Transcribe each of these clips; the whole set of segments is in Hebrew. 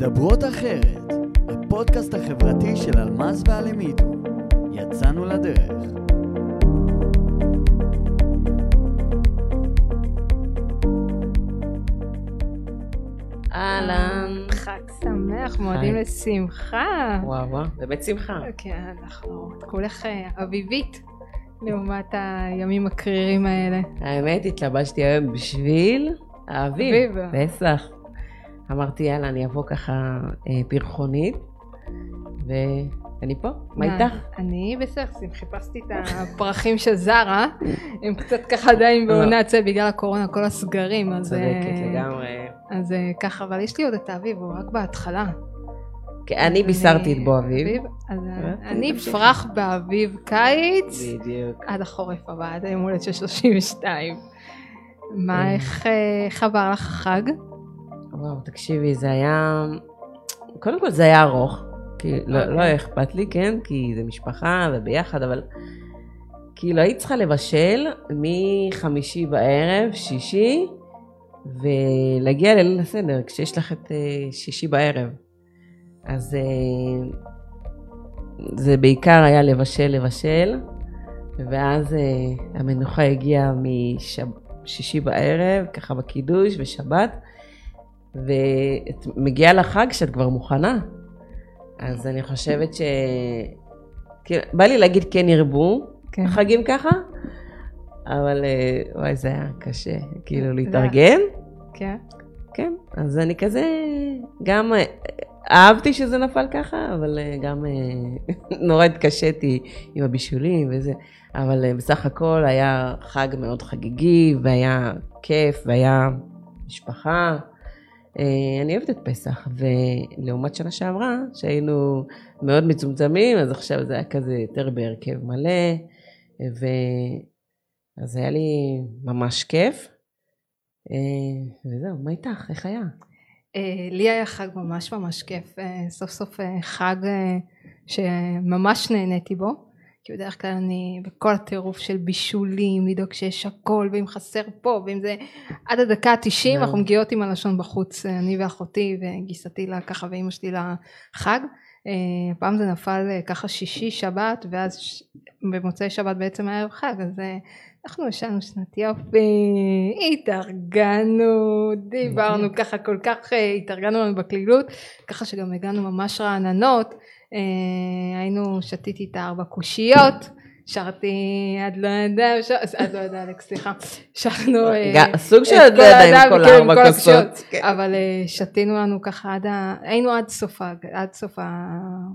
מדברות אחרת, הפודקאסט החברתי של אלמז ואלמידו. יצאנו לדרך. אהלן. חג שמח, מועדים. לשמחה. וואו וואו, באמת שמחה. כן, אנחנו כולך אה, אביבית לעומת הימים הקרירים האלה. האמת, התלבשתי היום בשביל האביב, אביב. פסח. אמרתי, יאללה, אני אבוא ככה אה, פרחונית, ואני פה, מה איתך? אני בסכסים, חיפשתי את הפרחים של זרה, הם קצת ככה עדיין בעונת זה בגלל הקורונה, כל הסגרים, אז צודקת אה, לגמרי. אז אה, ככה, אבל יש לי עוד את האביב, הוא רק בהתחלה. כן, אני בישרתי את בו אביב. אה, אני. אפרח באביב קיץ. בדיוק. עד החורף הבא, עד היום הולדת של 32. מה, איך אה, איך עבר לך החג? וואו, תקשיבי, זה היה... קודם כל זה היה ארוך. כי לא, אוקיי. לא היה אכפת לי, כן? כי זה משפחה וביחד, אבל... כאילו היית צריכה לבשל מחמישי בערב, שישי, ולהגיע לליל הסדר, כשיש לך את אה, שישי בערב. אז אה, זה בעיקר היה לבשל, לבשל, ואז אה, המנוחה הגיעה משישי בערב, ככה בקידוש, ושבת, ואת מגיעה לחג שאת כבר מוכנה. אז אני חושבת ש... כאילו, בא לי להגיד כן ירבו, כן. חגים ככה, אבל אה, וואי, זה היה קשה, כאילו להתארגן. כן. כן, אז אני כזה, גם אה, אהבתי שזה נפל ככה, אבל אה, גם נורא התקשיתי עם הבישולים וזה, אבל בסך הכל היה חג מאוד חגיגי, והיה כיף, והיה משפחה. אה, אני אוהבת את פסח, ולעומת שנה שעברה, שהיינו מאוד מצומצמים, אז עכשיו זה היה כזה יותר בהרכב מלא, ו... אז היה לי ממש כיף. אה, וזהו, מה איתך? איך היה? אה, לי היה חג ממש ממש כיף, סוף סוף חג שממש נהניתי בו, כי בדרך כלל אני בכל הטירוף של בישולים, לדאוג שיש הכל, ואם חסר פה, ואם זה עד הדקה ה-90, זהו. אנחנו מגיעות עם הלשון בחוץ, אני ואחותי וגיסתי לה ככה ואימא שלי לחג. אה, פעם זה נפל אה, ככה שישי שבת ואז ש- במוצאי שבת בעצם היה ערב חג אז אה, אנחנו ישנו שנת יופי התארגנו דיברנו. ככה כל כך התארגנו לנו בקלילות ככה שגם הגענו ממש רעננות היינו שתיתי את הארבע קושיות שרתי עד לא ידע ש- עד לא ידע אלכס סליחה שרנו אה, סוג של את לא יודע עם כל הארבע כוסות. כן. אבל אה, שתינו לנו ככה עד ה... היינו עד סוף ה... עד סוף ה...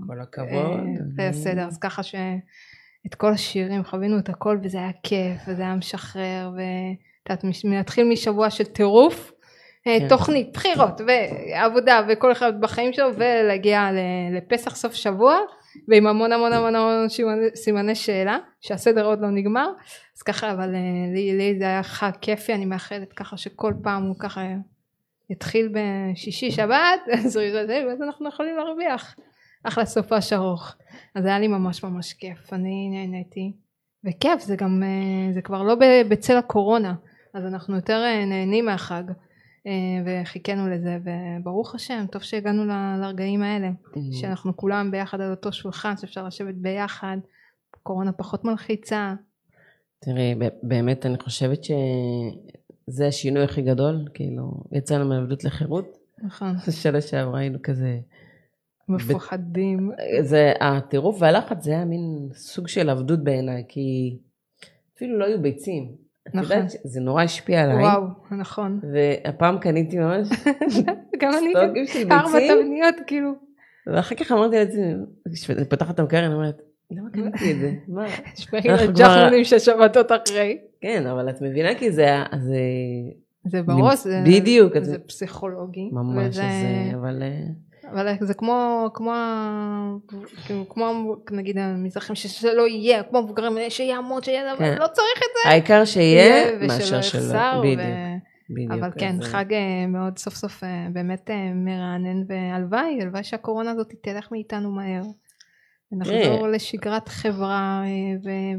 כל אה, הכבוד. זה הסדר אז ככה שאת כל השירים חווינו את הכל וזה היה כיף וזה היה משחרר ואת יודעת להתחיל משבוע של טירוף אה. תוכנית בחירות ועבודה וכל אחד בחיים שלו ולהגיע לפסח סוף שבוע ועם המון המון המון המון סימני- שאלה שהסדר עוד לא נגמר. אז ככה אבל אה, לי, לי זה היה חג כיפי אני מאחלת ככה שכל פעם הוא ככה יתחיל בשישי שבת יראה ואז אנחנו יכולים להרוויח. אחלה סופש ארוך. אז היה לי ממש ממש כיף. אני נהניתי. וכיף זה גם אה, זה כבר לא בצל הקורונה. אז אנחנו יותר אה, נהנים מהחג. אה, וחיכינו לזה וברוך השם טוב שהגענו לרגעים האלה שאנחנו כולם ביחד על אותו שולחן שאפשר לשבת ביחד קורונה פחות מלחיצה תראי, באמת אני חושבת שזה השינוי הכי גדול, כאילו, יצאנו מעבדות לחירות. נכון שנה שעברה היינו כזה, מפוחדים זה, הטירוף והלחץ זה היה מין סוג של עבדות בעיניי, כי אפילו לא היו ביצים. את נכון. יודעת, זה נורא השפיע עליי. וואו נכון והפעם קניתי ממש גם אני ארבע תבניות כאילו ואחר כך אמרתי לעצמי, כשאני פותחת את המקרר, אני אומרת, למה קניתי את זה? מה? שמעים אנחנו לג'חנונים של שבתות אחרי כן, אבל את מבינה כי זה, זה זה בראש זה, בדיוק, זה פסיכולוגי ממש, זה, אבל אה, אבל זה כמו כמו כאילו, כמו נגיד המזרחים שזה לא יהיה כמו מבוגרים שיהיה המון שיהיה אבל כן. לא צריך את זה העיקר שיהיה מאשר שלא, בדיוק, ו- בדיוק. אבל כן אז, אה, חג אה, מאוד סוף סוף אה, באמת אה, מרענן והלוואי הלוואי שהקורונה הזאת תלך מאיתנו מהר. ונחזור לשגרת חברה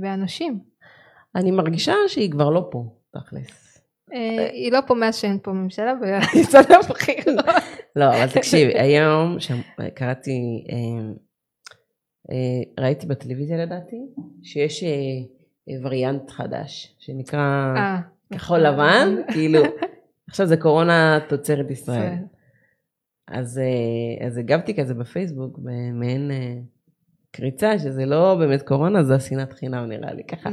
ואנשים. אני מרגישה שהיא כבר לא פה, תכלס. אה, היא לא פה מאז שאין פה ממשלה ויצא לבחירות. לא, אבל תקשיבי, היום קראתי, אה, אה, ראיתי בטלוויזיה לדעתי, שיש אה, אה, וריאנט חדש, שנקרא אה, כחול לבן, כאילו, עכשיו זה קורונה תוצרת ישראל. ישראל. אז, אה, אז הגבתי כזה בפייסבוק במעין אה, קריצה שזה לא באמת קורונה, זה השנאת חינם נראה לי, ככה,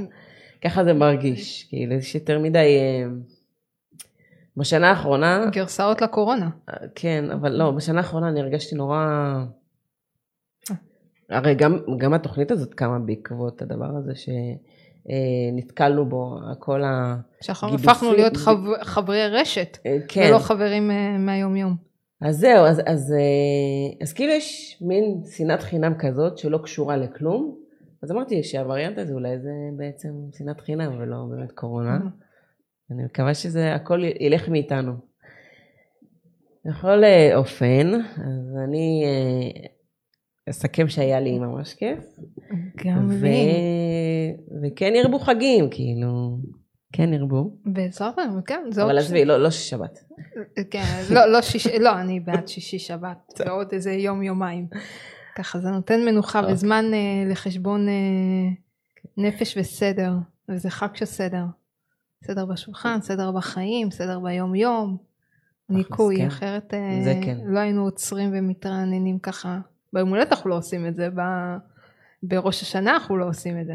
ככה זה מרגיש, כאילו יש יותר מדי, אה, בשנה האחרונה, גרסאות לקורונה. כן, אבל לא, בשנה האחרונה אני הרגשתי נורא, הרי גם, גם התוכנית הזאת קמה בעקבות הדבר הזה שנתקלנו בו, כל ה... שאנחנו הפכנו להיות חב- חברי רשת, אה, כן. ולא חברים אה, מהיום יום. אז זהו, אז, אז, אה, אז כאילו יש מין שנאת חינם כזאת שלא קשורה לכלום. אז אמרתי שהווריאנט הזה אולי זה בעצם שנאת חינם ולא באמת קורונה. אני מקווה שזה הכל ילך מאיתנו. בכל אה, אופן, אז אני אה, אסכם שהיה לי ממש כיף. גם ו... לי. וכן ירבו חגים, כאילו, כן ירבו. בעזרת השם, כן, זה עוד אבל ש- עזבי, לא, לא של שבת. כן, לא, לא שישי, לא, אני בעד שישי שבת, ועוד איזה יום יומיים. ככה זה נותן מנוחה. וזמן אה, לחשבון נפש וסדר, וזה חג של סדר. סדר בשולחן, סדר בחיים, סדר ביום יום, ניקוי, כן. אחרת אה, זה כן. לא היינו עוצרים ומתרעננים ככה. ביום הולדת אנחנו לא עושים את זה, ב- בראש השנה אנחנו לא עושים את זה.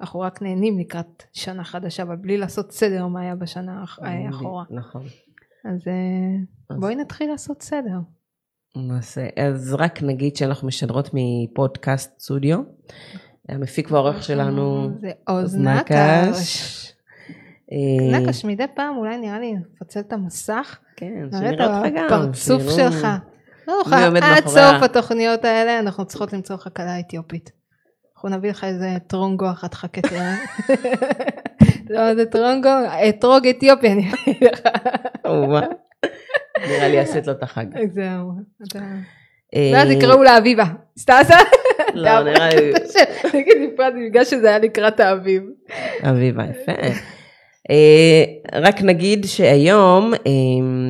אנחנו רק נהנים לקראת שנה חדשה, אבל בלי לעשות סדר מה היה בשנה האח- האחורה. נכון. אז אה, אז- בואי נתחיל לעשות סדר. נעשה. אז רק נגיד שאנחנו משדרות מפודקאסט סטודיו. המפיק והעורך שלנו, זה עוז נקש. אה, נקש מדי פעם אולי נראה לי נפצל את המסך, כן, שנראה אותך גם. הפרצוף שיראו- שלך. לא נוכל, עד סוף התוכניות האלה אנחנו צריכות למצוא לך כלה אתיופית. אנחנו נביא לך איזה טרונגו אחת חכה תראה. לא זה טרונגו, אתרוג אתיופי אני אביא לך. נראה לי עשית לו את החג. זהו. אה, ואז יקראו לה אביבה. סטאסה? לא, נראה לי, נגיד נפרד בגלל שזה היה לקראת האביב. אביבה, יפה. אה, רק נגיד שהיום, אה,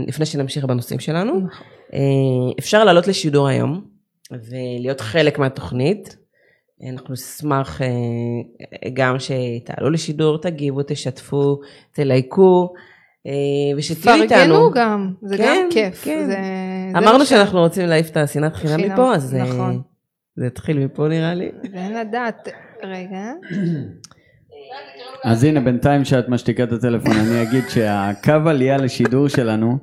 לפני שנמשיך בנושאים שלנו, אה, אפשר לעלות לשידור היום ולהיות חלק מהתוכנית. אנחנו נשמח גם שתעלו לשידור, תגיבו, תשתפו, תלייקו, ושתהיו איתנו. פרגנו גם, זה כן, גם כיף. כן. זה- זה אמרנו ש- שאנחנו רוצים להעיף את השנאת חינם מפה, אז נכון. זה התחיל מפה נראה לי. ואין לדעת, רגע, אז הנה, בינתיים שאת משתיקה את הטלפון, אני אגיד שהקו עלייה לשידור שלנו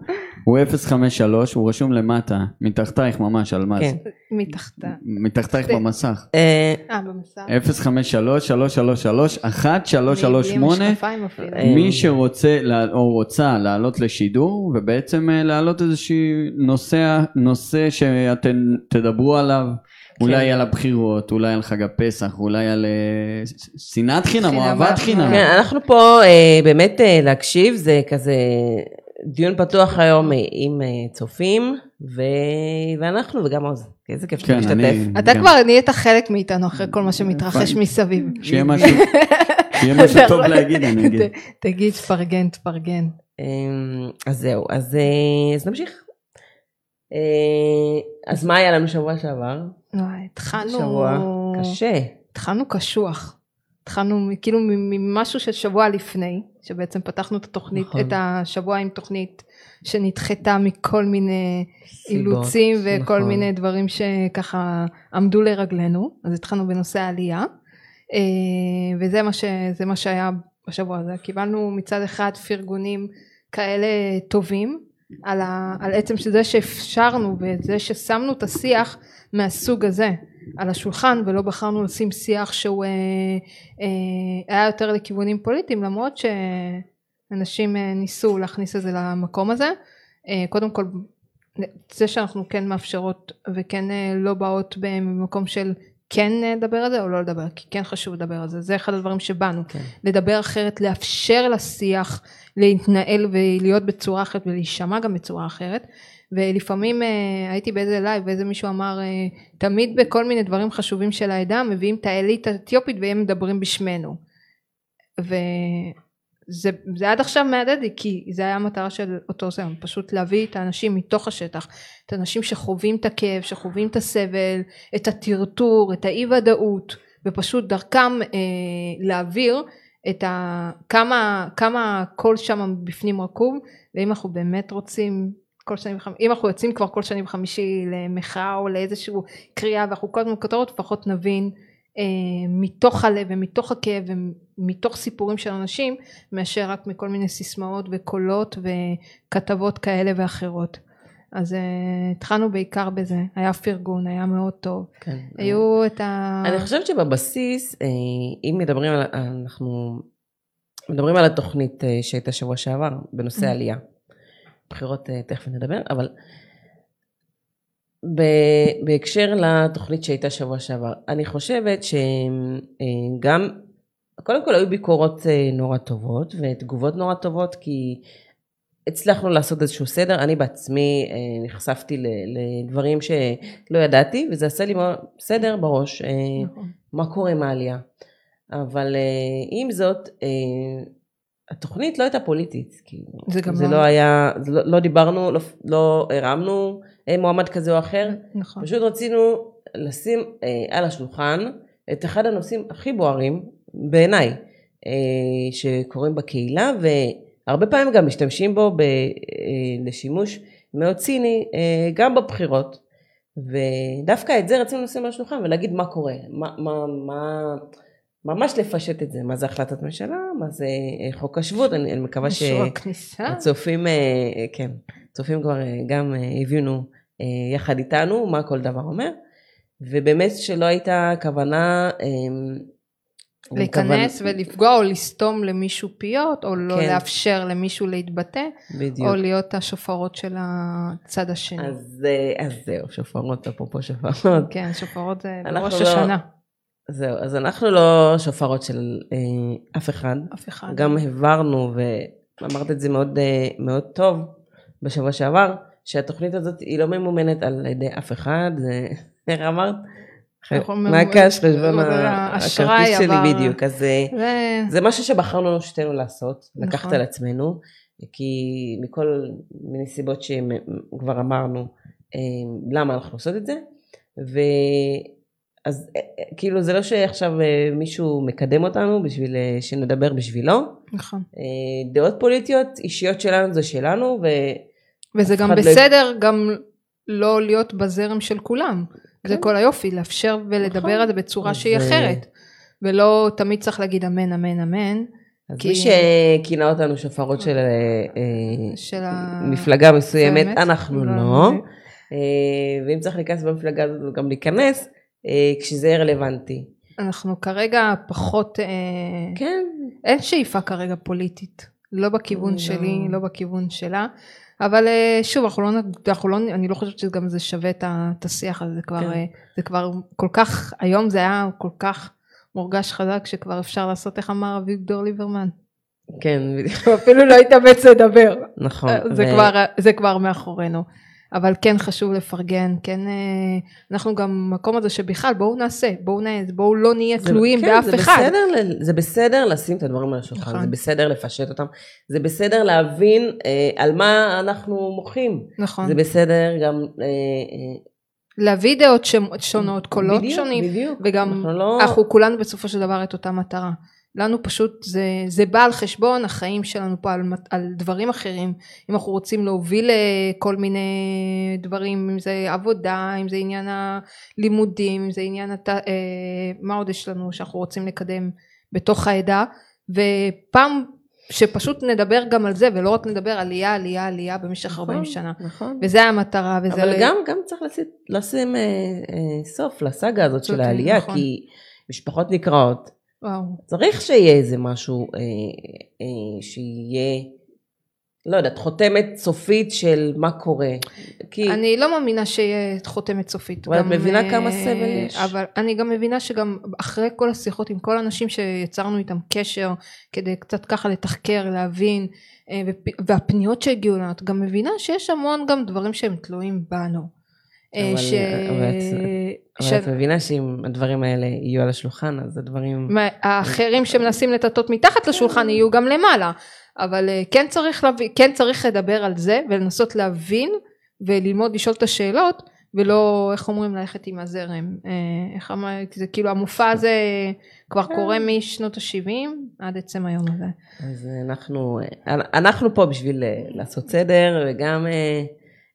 הוא 053, הוא רשום למטה, מתחתייך ממש, אלמז. כן. מתחתה. מתחתייך במסך. אה, אה, במסך. 053-333-1338. משקפיים אפילו. אה, מי שרוצה או רוצה לעלות לשידור ובעצם אה, להעלות איזשהו נושא, נושא שאתם תדברו עליו, אולי על הבחירות, אולי על חג הפסח, אולי על אה, שנאת חינם או אהבת אנחנו- חינם. כן, אנחנו פה אה, באמת אה, להקשיב, זה כזה דיון פתוח היום אה, עם אה, צופים, ו- ואנחנו וגם עוז. איזה כיף שאתה כן, משתתף. אני... אתה גם. כבר נהיית חלק מאיתנו אחרי כל מה שמתרחש מסביב. שיהיה משהו, שיהיה משהו טוב להגיד, אני אגיד. ת- תגיד, תפרגן, תפרגן. אה, אז זהו, אז אה, אז נמשיך. אה, אז מה היה לנו שבוע שעבר? התחלנו... שבוע קשה. התחלנו קשוח. התחלנו כאילו ממשהו של שבוע לפני, שבעצם פתחנו את התוכנית, נכון. את השבוע עם תוכנית שנדחתה מכל מיני סיבות, אילוצים וכל נכון. מיני דברים שככה עמדו לרגלינו, אז התחלנו בנושא העלייה, אה, וזה מה, ש, מה שהיה בשבוע הזה, קיבלנו מצד אחד פרגונים כאלה טובים, על, ה, על עצם שזה שאפשרנו וזה ששמנו את השיח מהסוג הזה על השולחן ולא בחרנו לשים שיח שהוא אה, אה, היה יותר לכיוונים פוליטיים למרות שאנשים אה, ניסו להכניס את זה למקום הזה. אה, קודם כל זה שאנחנו כן מאפשרות וכן אה, לא באות במקום של כן לדבר על זה או לא לדבר? כי כן חשוב לדבר על זה. זה אחד הדברים שבאנו. כן. לדבר אחרת לאפשר לשיח להתנהל ולהיות בצורה אחרת ולהישמע גם בצורה אחרת. ולפעמים אה, הייתי באיזה live ואיזה מישהו אמר אה, תמיד בכל מיני דברים חשובים של העדה מביאים את האליטה האתיופית והם מדברים בשמנו זה, זה עד עכשיו מהדהד לי כי זה היה המטרה של אותו זרם פשוט להביא את האנשים מתוך השטח את האנשים שחווים את הכאב שחווים את הסבל את הטרטור את האי ודאות ופשוט דרכם אה, להעביר את ה... כמה, כמה הכל שם בפנים רקוב ואם אנחנו באמת רוצים כל שני וחמישי, אם אנחנו יוצאים כבר כל שני וחמישי למחאה או לאיזשהו קריאה ואנחנו כל הזמן כותרות לפחות נבין מתוך הלב ומתוך הכאב ומתוך סיפורים של אנשים מאשר רק מכל מיני סיסמאות וקולות וכתבות כאלה ואחרות. אז uh, התחלנו בעיקר בזה, היה פרגון, היה מאוד טוב. כן. היו את ה... אני חושבת שבבסיס, אה, אם מדברים על, אנחנו מדברים על התוכנית אה, שהייתה שבוע שעבר, בנושא. עלייה. בחירות אה, תכף נדבר, אבל בהקשר לתוכנית שהייתה שבוע שעבר, אני חושבת שגם, קודם כל היו ביקורות אה, נורא טובות ותגובות נורא טובות, כי הצלחנו לעשות איזשהו סדר, אני בעצמי אה, נחשפתי לדברים שלא ידעתי, וזה עשה לי סדר בראש, אה, נכון. מה קורה עם העלייה. אבל אה, עם זאת, אה, התוכנית לא הייתה פוליטית, כאילו, זה גם זה לא- לא היה, לא, לא דיברנו, לא, לא הרמנו אה, מועמד כזה או אחר, נכון. פשוט רצינו לשים אה, על השולחן את אחד הנושאים הכי בוערים בעיניי אה, שקורים בקהילה והרבה פעמים גם משתמשים בו ב, אה, לשימוש מאוד ציני אה, גם בבחירות. ודווקא את זה רצינו לשים על השולחן ולהגיד מה קורה, מה, מה, מה, ממש לפשט את זה, מה זה החלטת ממשלה, מה זה אה, חוק השבות, אני, אני מקווה ש... אישור הכניסה. הצופים, אה, כן, הצופים כבר אה, גם אה, הבינו אה, יחד איתנו מה כל דבר אומר, ובאמת שלא הייתה כוונה... אה, להיכנס כוונה- ולפגוע או לסתום למישהו פיות או לא כן. לאפשר למישהו להתבטא בדיוק. או להיות השופרות של הצד השני. אז, אה, אז זהו, שופרות, אפרופו שופרות. כן, שופרות זה בראש לא- השנה. זהו, אז אנחנו לא שופרות של אה, אף אחד. אף אחד. גם הבהרנו, ואמרת את זה מאוד, אה, מאוד טוב בשבוע שעבר, שהתוכנית הזאת היא לא ממומנת על ידי אף אחד, זה, איך אמרת? אנחנו מהקש, חשבון האשראי הכרטיס שלי. בדיוק, אז אה, זה- משהו שבחרנו שתינו לעשות, לקחת נכון. על עצמנו, כי מכל מיני סיבות שכבר אמרנו אה, למה אנחנו עושות את זה, ואז אה, כאילו זה לא שעכשיו מישהו מקדם אותנו בשביל שנדבר בשבילו, נכון. דעות פוליטיות אישיות שלנו זה שלנו, ו... וזה גם לא- בסדר גם לא להיות בזרם של כולם. זה כן. כל היופי, לאפשר ולדבר נכון. על זה בצורה אז, שהיא אה, אחרת. ולא תמיד צריך להגיד אמן אמן אמן. אז כי- מי שכינה אותנו שופרות של אה, אה, של ה... מפלגה מסוימת, באמת? אנחנו לא, לא. זה- אה, ואם צריך להיכנס במפלגה הזאת גם להיכנס, אה, כשזה יהיה רלוונטי. אנחנו כרגע פחות, אה, כן, אין שאיפה כרגע פוליטית. לא בכיוון לא. שלי, לא בכיוון שלה. אבל אה, שוב, אנחנו לא, אנחנו לא, אני לא חושבת שגם זה שווה את השיח הזה, זה כבר, כן. אה, זה כבר כל כך, היום זה היה כל כך מורגש חזק שכבר אפשר לעשות, איך אמר אביגדור ליברמן? כן, אפילו לא התאמץ לדבר. נכון. זה, ו- כבר, זה כבר מאחורינו. אבל כן חשוב לפרגן, כן, אה, אנחנו גם במקום הזה שבכלל בואו נעשה, בואו נעז, בואו לא נהיה תלויים כן, באף זה אחד. בסדר, זה בסדר לשים את הדברים על השולחן, נכון. זה בסדר לפשט אותם, זה בסדר להבין אה, על מה אנחנו מוחים, נכון. זה בסדר גם... אה, אה, להביא דעות שונות, קולות בדיוק, שונים, בדיוק. וגם אנחנו לא... אנחנו כולנו בסופו של דבר את אותה מטרה. לנו פשוט זה, זה בא על חשבון החיים שלנו פה על, על דברים אחרים. אם אנחנו רוצים להוביל לכל מיני דברים, אם זה עבודה, אם זה עניין הלימודים, אם זה עניין, הת... אה, מה עוד יש לנו שאנחנו רוצים לקדם בתוך העדה. ופעם שפשוט נדבר גם על זה ולא רק נדבר עלייה עלייה עלייה במשך נכון, 40 שנה. נכון. וזה המטרה וזה אבל גם, גם צריך לשים, לשים אה, אה, סוף לסאגה הזאת של העלייה, נכון. כי משפחות נקראות, וואו. צריך שיהיה איזה משהו אה, אה, שיהיה, לא יודעת, חותמת סופית של מה קורה. כי אני לא מאמינה שיהיה חותמת סופית. אבל את מבינה אה, כמה סבל יש. אבל אני גם מבינה שגם אחרי כל השיחות עם כל האנשים שיצרנו איתם קשר, כדי קצת ככה לתחקר, להבין, אה, והפניות שהגיעו לנו, את גם מבינה שיש המון גם דברים שהם תלויים בנו. אה, אבל- ש... אבל את- ש- אבל את מבינה שאם הדברים האלה יהיו על השולחן, אז הדברים... מה- האחרים שמנסים לטאטות מתחת לשולחן יהיו גם למעלה. אבל אה, כן צריך להבין, כן צריך לדבר על זה ולנסות להבין וללמוד לשאול את השאלות ולא איך אומרים ללכת עם הזרם. אה, איך אמר, זה כאילו המופע הזה כבר קורה משנות ה-70 עד עצם היום הזה. אז אנחנו, אנחנו פה בשביל לעשות סדר וגם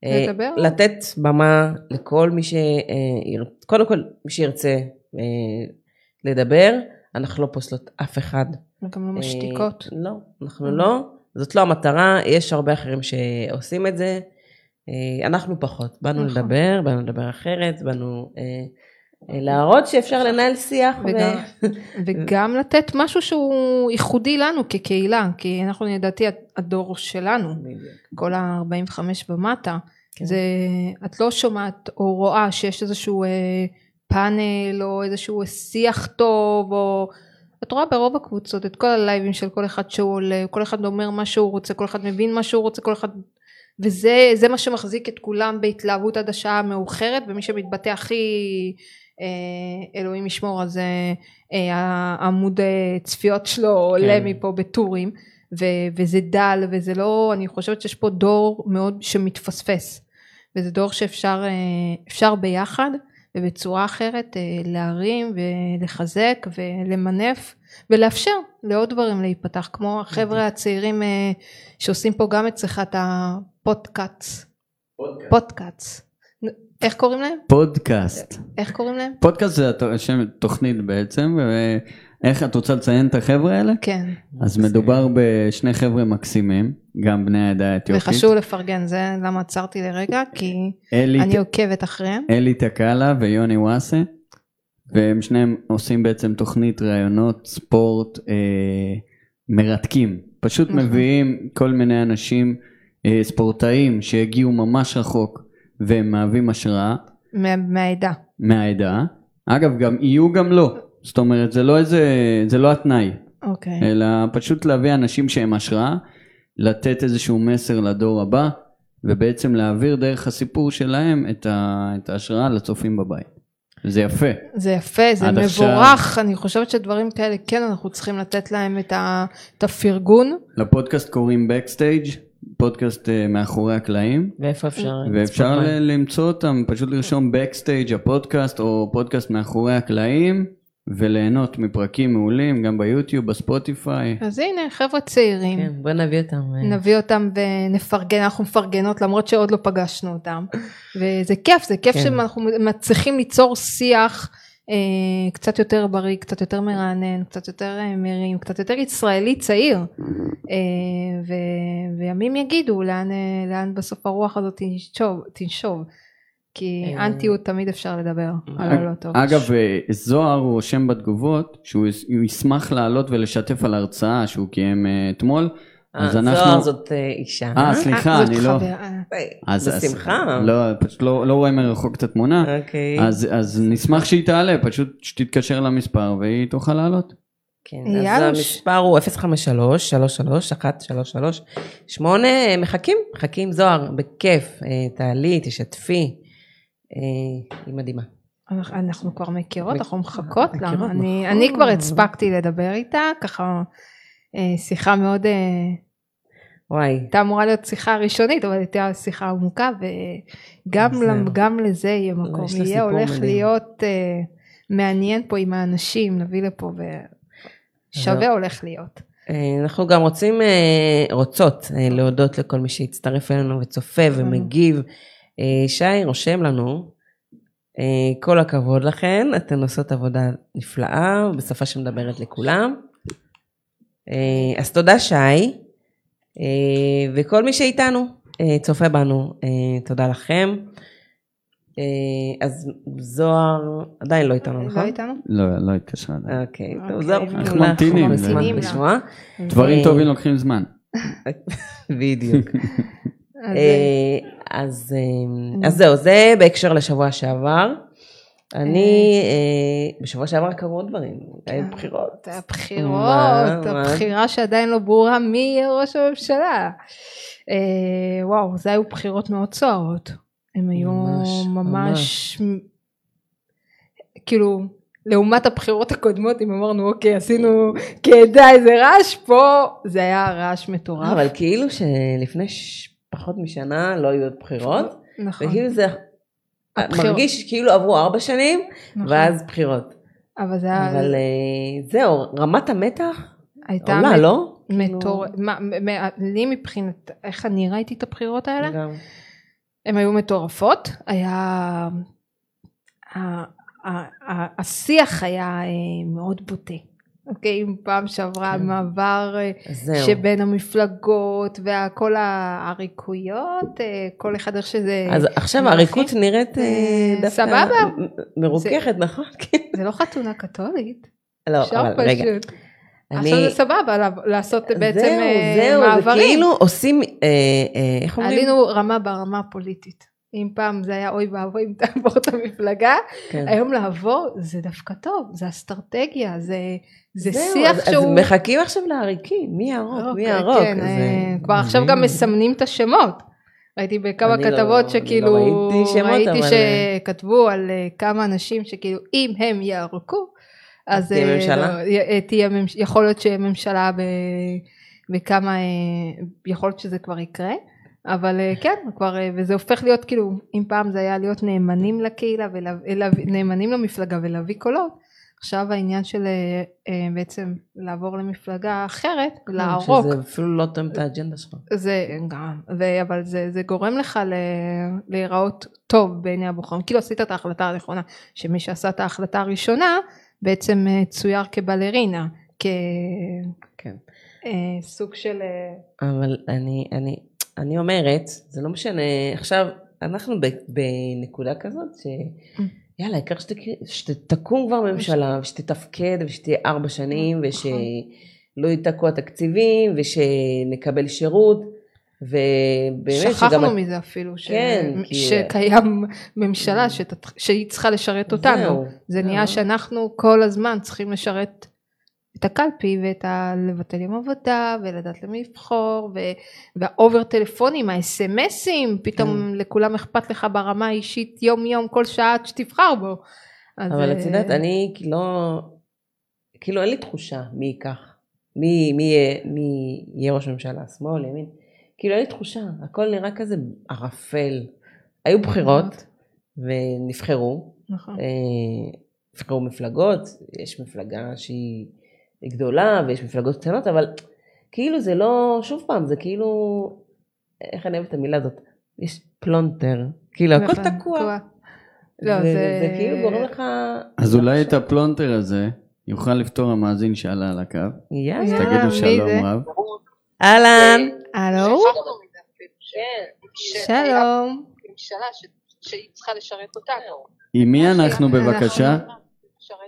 לדבר. לתת במה לכל מי ש... אה, קודם כל, מי שירצה אה, לדבר, אנחנו לא פוסלות אף אחד. וגם לא אה, משתיקות לא, אנחנו לא. זאת לא המטרה, יש הרבה אחרים שעושים את זה. אה, אנחנו פחות. באנו נכון. לדבר, באנו לדבר אחרת, באנו אה, אה, להראות שאפשר לנהל שיח. ו- וגם, וגם לתת משהו שהוא ייחודי לנו כקהילה כי אנחנו לדעתי הדור שלנו כל ה-45 ומטה, כן. זה, את לא שומעת או רואה שיש איזשהו אה, פאנל או איזשהו שיח טוב או את רואה ברוב הקבוצות את כל הלייבים של כל אחד שהוא עולה, כל אחד אומר מה שהוא רוצה, כל אחד מבין מה שהוא רוצה, כל אחד וזה זה מה שמחזיק את כולם בהתלהבות עד השעה המאוחרת ומי שמתבטא הכי אה, אלוהים ישמור אז אה, אה, העמוד אה, צפיות שלו עולה כן. מפה בטורים ו- וזה דל וזה לא אני חושבת שיש פה דור מאוד שמתפספס וזה דור שאפשר אה, אפשר ביחד ובצורה אחרת אה, להרים ולחזק ולמנף ולאפשר לעוד דברים להיפתח כמו החבר'ה הצעירים אה, שעושים פה גם אצלך את הפודקאטס פודקאטס איך קוראים להם? פודקאסט. איך קוראים להם? פודקאסט זה שם תוכנית בעצם, ואיך את רוצה לציין את החבר'ה האלה? כן אז מדובר בשני חבר'ה מקסימים, גם בני העדה האתיופית. וחשוב לפרגן זה למה עצרתי לרגע כי אני עוקבת אחריהם אלי תקאלה ויוני וואסה, והם שניהם עושים בעצם תוכנית ראיונות ספורט אה, מרתקים. פשוט נכון. מביאים כל מיני אנשים, אה, ספורטאים שהגיעו ממש רחוק, והם מהווים השראה מה- מהעדה מהעדה. אגב, גם יהיו גם לא. זאת אומרת, זה לא איזה, זה לא התנאי, אוקיי אלא פשוט להביא אנשים שהם השראה, לתת איזשהו מסר לדור הבא, ובעצם להעביר דרך הסיפור שלהם את, ה, את ההשראה לצופים בבית. זה יפה. זה יפה, זה מבורך, אני חושבת שדברים כאלה כן אנחנו צריכים לתת להם את, ה, את הפרגון. לפודקאסט קוראים Backstage, פודקאסט uh, מאחורי הקלעים, ואיפה אפשר... ואפשר למצוא אותם, פשוט לרשום Backstage הפודקאסט, או פודקאסט מאחורי הקלעים, וליהנות מפרקים מעולים, גם ביוטיוב, בספוטיפיי. אז הנה חבר'ה צעירים, כן, בוא נביא אותם. אה, נביא אותם ונפרגן, אנחנו מפרגנות למרות שעוד לא פגשנו אותם. וזה כיף, זה כיף כן. שאנחנו מצליחים ליצור שיח אה, קצת יותר בריא, קצת יותר מרענן, קצת יותר אה, מרים, קצת יותר ישראלי צעיר. אה, ו- וימים יגידו לאן, אה, לאן בסוף הרוח הזאת תנשוב, תנשוב. כי אה. אנטיות תמיד אפשר לדבר על הלא טוב. אגב, אה, זוהר רושם בתגובות שהוא ישמח לעלות ולשתף על הרצאה שהוא קיים אה, אתמול. אז אה, אנחנו... זוהר זאת אה, אישה. אה, סליחה, זאת אני לא... אה, בשמחה. לא, פשוט לא, לא רואה מרחוק את התמונה. אוקיי. אז, אז נשמח שהיא תעלה, פשוט שתתקשר למספר והיא תוכל לעלות. כן, אז המספר הוא 053-33-1338, מחכים, מחכים זוהר, בכיף, אה, תעלי, תשתפי, אה, היא מדהימה. אנחנו- כבר מכירות, מכ- אנחנו מחכות לה. אני- נכון. אני כבר הספקתי לדבר איתה, ככה אה, שיחה מאוד, אה, וואי, הייתה אמורה להיות שיחה ראשונית, אבל הייתה שיחה עמוקה, וגם. למ- גם לזה יהיה מקום. יהיה הולך מדהים. להיות אה, מעניין פה עם האנשים, נביא לפה, ושווה. הולך להיות. אה, אנחנו גם רוצים, אה, רוצות אה, להודות לכל מי שהצטרף אלינו וצופה ומגיב. אה, שי רושם לנו, אה, כל הכבוד לכן, אתן עושות עבודה נפלאה, בשפה שמדברת לכולם. אה, אז תודה שי, אה, וכל מי שאיתנו, אה, צופה בנו, תודה לכם. אז זוהר עדיין לא איתנו, לא נכון? איתנו? לא, לא התקשרה. עדיין. אוקיי, טוב, אוקיי, זהו, אנחנו ממתינים. דברים טובים לוקחים זמן. בדיוק. אז, אז אז זהו, זה בהקשר לשבוע שעבר. אני, אה, בשבוע שעבר קרו עוד דברים, היו בחירות. זה מה, הבחירות? הבחירה שעדיין לא ברורה מי יהיה ראש הממשלה. אה, וואו, זה היו בחירות מאוד סוערות. הם היו ממש, כאילו, לעומת הבחירות הקודמות, אם אמרנו, אוקיי, עשינו כעדה איזה רעש, פה זה היה רעש מטורף. אבל כאילו שלפני. פחות משנה לא היו עוד בחירות, נכון, וכאילו זה הבחירות. מרגיש כאילו עברו ארבע שנים, נכון. ואז בחירות. אבל זה היה, אבל אה, זהו, רמת המתח הייתה עולה, לא? מטור... מה, מ- מ- לי מבחינת איך אני ראיתי את הבחירות האלה, גם. הן היו מטורפות, היה... השיח היה אה, מאוד בוטה. אוקיי, אם פעם שעברה כן. מעבר אה, זהו. שבין המפלגות וכל העריקויות, אה, כל אחד איך שזה... אז עכשיו מלכים. העריקות נראית אה, דווקא סבבה. מרוככת, נכון? כן. זה לא חתונה קתולית, לא, אבל רגע. עכשיו זה סבבה לעשות בעצם זהו, אה, זהו, זה מעברים. כאילו עושים, אה, אה, איך אומרים? עלינו רמה ברמה הפוליטית. אם פעם זה היה אוי ואבוי אם תעבור את המפלגה, כן. היום לעבור זה דווקא טוב, זה אסטרטגיה, זה, זה זהו, שיח אז- שהוא... אז מחכים עכשיו לעריקים, מי יערוק, מי אוקיי, יערוק. כן, זה אה, כבר עכשיו. גם מסמנים את השמות. ראיתי בכמה לא- כתבות אני שכאילו, לא ראיתי שמות, ראיתי אבל- שכתבו על אה, כמה אנשים שכאילו אם הם יערקו, אז תהיה אה, ממשלה? לא, י- אה, תהיה ממש- יכול להיות שיהיה ממשלה ב- בכמה, יכול להיות שזה כבר יקרה. אבל אה, כן, כבר, אה, וזה הופך להיות כאילו, אם פעם זה היה להיות נאמנים לקהילה, ולהביא- נאמנים למפלגה ולהביא קולות, עכשיו העניין של אה, אה, בעצם לעבור למפלגה אחרת, לערוק, שזה אפילו לא תואם את האג'נדה שלך. זה גם, ו- אבל זה, זה גורם לך ל- להיראות טוב בעיני הבוחרים, כאילו עשית את ההחלטה הנכונה, שמי שעשה את ההחלטה הראשונה בעצם אה, צויר כבלרינה, כן. כסוג של... אה, אבל אני, אני, אני אומרת, זה לא משנה, עכשיו, אנחנו ב, בנקודה כזאת, ש... יאללה, העיקר שתק- שתקום כבר ממשלה, ושתתפקד, ושתהיה ארבע שנים, נכון. ושלא ייתקעו התקציבים, ושנקבל שירות, ובאמת שכחנו מזה אפילו, ש... כן, כי- שקיים ממשלה שתת... שהיא צריכה לשרת אותנו. זהו, זה נהיה זהו. שאנחנו כל הזמן צריכים לשרת את הקלפי ואת ה... לבטל יום עבודה ולדעת למי לבחור ו... והאובר טלפונים, האס.אם.אסים, פתאום כן. לכולם אכפת לך ברמה האישית יום יום כל שעה עד שתבחר בו. אז, אבל אה, את יודעת, אני לא, כאילו אין לי תחושה מי ייקח, מי, מי, מי יהיה ראש ממשלה, שמאל, ימין, כאילו אין לי תחושה, הכל נראה כזה ערפל. היו בחירות ונבחרו, נכון. אה, נבחרו מפלגות, יש מפלגה שהיא גדולה ויש מפלגות קטנות, אבל כאילו זה לא, שוב פעם, זה כאילו, איך אני אוהבת את המילה הזאת, יש פלונטר, כאילו הכל נכון, תקוע. לא, זה- זה כאילו גורם לך... אז אולי את הפלונטר הזה יוכל לפתור המאזין שעלה על הקו. יאללה. יאללה, תגידו מי שלום? רב. אהלן. הלו? שלום. ממשלה ש- שהיא צריכה לשרת אותנו. עם מי אנחנו בבקשה? לשרת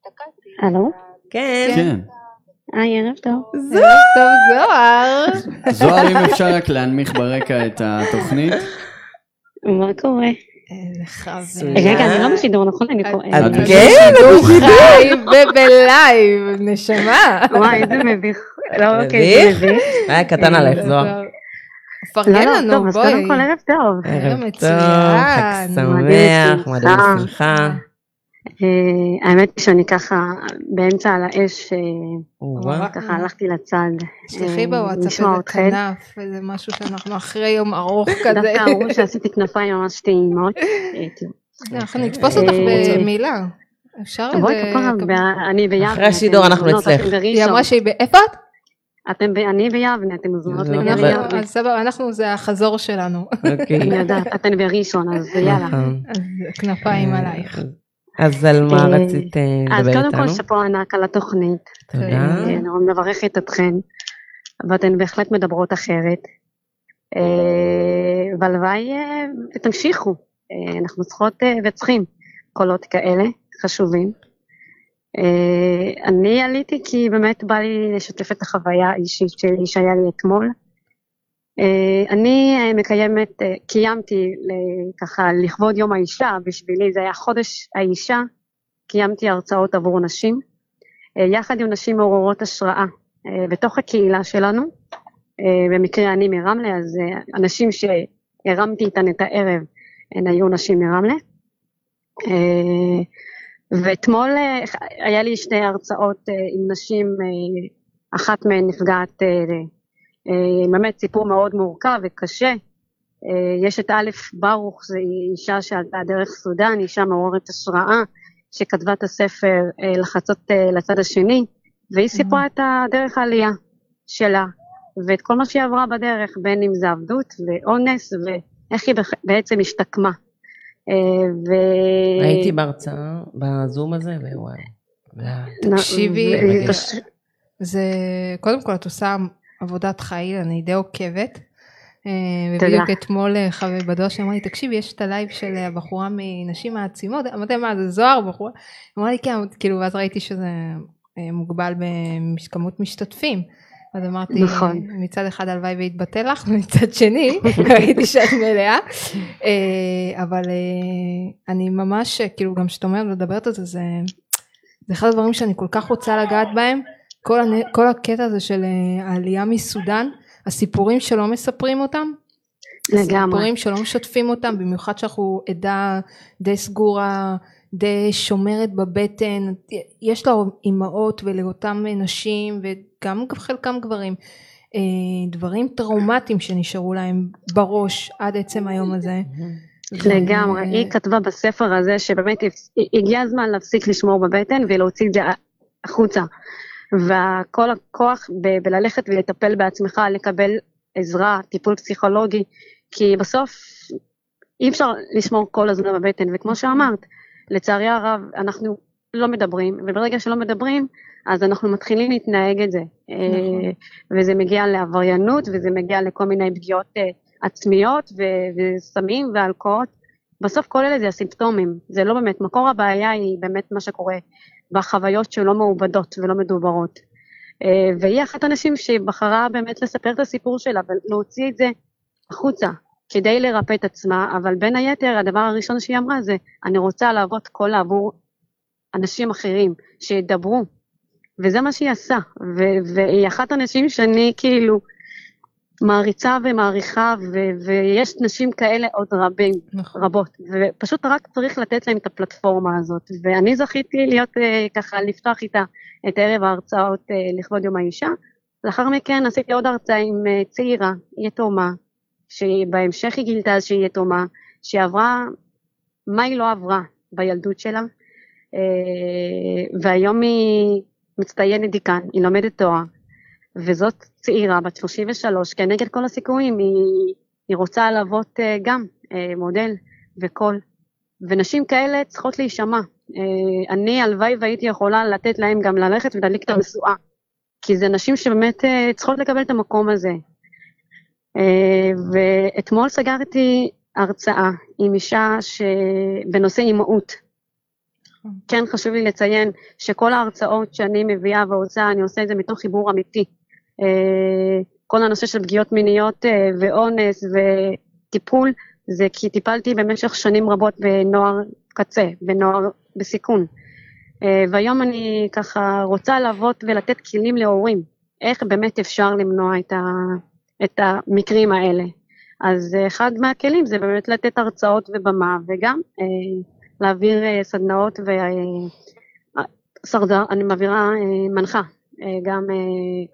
את הקלפי. הלו? כן. כן. היי, ערב טוב. ערב טוב זוהר. זוהר, אם אפשר רק להנמיך ברקע את התוכנית. מה קורה? רגע, אני לא בשידור, נכון? אני פה... את את כן? הוא חי ובלייב, נשמה. וואי, איזה מביך. לא, אוקיי, מביך? זה מביך. היה קטן עלייך, זוהר. לא, פרגן לא, לנו, טוב, אז בואי. קודם כל ערב טוב. ערב. טוב, חג שמח, שמחה. אה, האמת היא שאני ככה באמצע על האש, אה. ככה הלכתי לצד. תשלחי אה, בוואטסאפ לשמוע איזה אתכם. כנף, איזה משהו שאנחנו אחרי יום ארוך כזה. דווקא אמרו שעשיתי כנפיים ממש טעימות. אנחנו נתפוס אותך במילה. אפשר איזה... כפרה, ב- אני ביבנה. אחרי השידור אנחנו אצלך. אתן היא. אמרה שהיא ב... איפה את? אתם ב- אני ביבנה, אתם אנחנו- ליבנה. אז סבבה, אנחנו זה החזור שלנו. אוקיי. אני יודעת, אתן בראשון, אז יאללה. נכון. אז כנפיים עלייך. אז על מה אה, רצית אה, אז לדבר קודם כל איתנו? שאפו ענק על התוכנית, תודה. אה, אני מברכת אתכן, ואתן בהחלט מדברות אחרת, והלוואי ותמשיכו, אה, אנחנו צריכות וצריכים קולות כאלה חשובים. אני עליתי כי באמת בא לי לשתף את החוויה האישית שלי שהיה לי אתמול. אה, אני אה, מקיימת, אה, קיימתי ככה לכבוד יום האישה, בשבילי זה היה חודש האישה, קיימתי הרצאות עבור נשים, יחד עם נשים מעוררות השראה אה, בתוך הקהילה שלנו. במקרה אני מרמלה, אז אה, אנשים הרמתי איתן את הערב, הן היו נשים מרמלה. ואתמול היה לי שתי הרצאות עם נשים, אחת מהן נפגעת, באמת סיפור מאוד מורכב וקשה. אה, יש את א' ברוך, זו אישה שעלתה דרך סודאן, אישה מעוררת השראה, שכתבה את הספר אה, לחצות אה, לצד השני, והיא סיפרה את הדרך העלייה שלה, ואת כל מה שהיא עברה בדרך, בין אם זה עבדות ואונס, ואיך היא בעצם השתקמה. אה, ו... הייתי בהרצאה, בזום הזה, ווואי. תקשיבי. זה קודם כל את עושה עבודת חייל אני די עוקבת. אה, תודה. ובדיוק אתמול אה, חבר בדואר שאמר לי תקשיבי יש את הלייב של הבחורה מנשים מעצימות אמרתי מה זה זוהר בחורה אמרה לי כן כאילו ואז ראיתי שזה אה, מוגבל בכמות משתתפים אז אמרתי נכון. מצד אחד הלוואי ויתבטא לך ומצד שני ראיתי שאת מלאה אה, אבל אה, אני ממש כאילו גם כשאת אומרת מדברת על זה זה זה אחד הדברים שאני כל כך רוצה לגעת בהם כל, הנ... כל הקטע הזה של אה, העלייה מסודאן הסיפורים שלא מספרים אותם לגמרי. סיפורים שלא משתפים אותם במיוחד שאנחנו עדה די סגורה די שומרת בבטן יש לה אימהות ולאותם נשים וגם חלקם גברים אה, דברים טראומטיים שנשארו להם בראש עד עצם היום הזה. לגמרי, ו- היא כתבה בספר הזה שבאמת הגיע הזמן להפסיק לשמור בבטן ולהוציא את זה החוצה. וכל הכוח ב- בללכת ולטפל בעצמך, לקבל עזרה, טיפול פסיכולוגי, כי בסוף אי אפשר לשמור כל הזמן בבטן, וכמו שאמרת, לצערי הרב אנחנו לא מדברים, וברגע שלא מדברים, אז אנחנו מתחילים להתנהג את זה. אה, וזה מגיע לעבריינות, וזה מגיע לכל מיני פגיעות אה, עצמיות, וסמים ואלכוהול. בסוף כל אלה זה הסימפטומים, זה לא באמת, מקור הבעיה היא באמת מה שקורה בחוויות שלא מעובדות ולא מדוברות. אה, והיא אחת הנשים שבחרה באמת לספר את הסיפור שלה ולהוציא את זה החוצה, כדי לרפא את עצמה, אבל בין היתר הדבר הראשון שהיא אמרה זה, אני רוצה להוות קול עבור אנשים אחרים, שידברו, וזה מה שהיא עשה, והיא אחת הנשים שאני כאילו מעריצה ומעריכה, ו- ויש נשים כאלה עוד רבים. נכון. רבות, ופשוט רק צריך לתת להם את הפלטפורמה הזאת. ואני זכיתי להיות אה, ככה, לפתוח איתה את ערב ההרצאות אה, לכבוד יום האישה. לאחר מכן עשיתי עוד הרצאה עם אה, צעירה, יתומה, שבהמשך היא גילתה שהיא יתומה, שעברה, מה היא לא עברה בילדות שלה, אה, והיום היא מצטיינת דיקן, היא לומדת תואר, וזאת צעירה בת 33, כנגד כל הסיכויים, היא, היא רוצה להוות אה, גם אה, מודל וקול, ונשים כאלה צריכות להישמע. אה, אני הלוואי והייתי יכולה לתת להם גם ללכת ולהדליק את המשואה, כי זה נשים שבאמת אה, צריכות לקבל את המקום הזה. אה, ואתמול סגרתי הרצאה עם אישה שבנושא אימהות. כן חשוב לי לציין שכל ההרצאות שאני מביאה ועושה, אני עושה את זה מתוך חיבור אמיתי. אה, כל הנושא של פגיעות מיניות אה, ואונס וטיפול, זה כי טיפלתי במשך שנים רבות בנוער קצה, בנוער בסיכון. אה, והיום אני ככה רוצה לעבוד ולתת כלים להורים, איך באמת אפשר למנוע את, ה, את המקרים האלה. אז אחד מהכלים זה באמת לתת הרצאות ובמה, וגם אה, להעביר סדנאות ו... אה, אני מעבירה אה, מנחה, גם אה,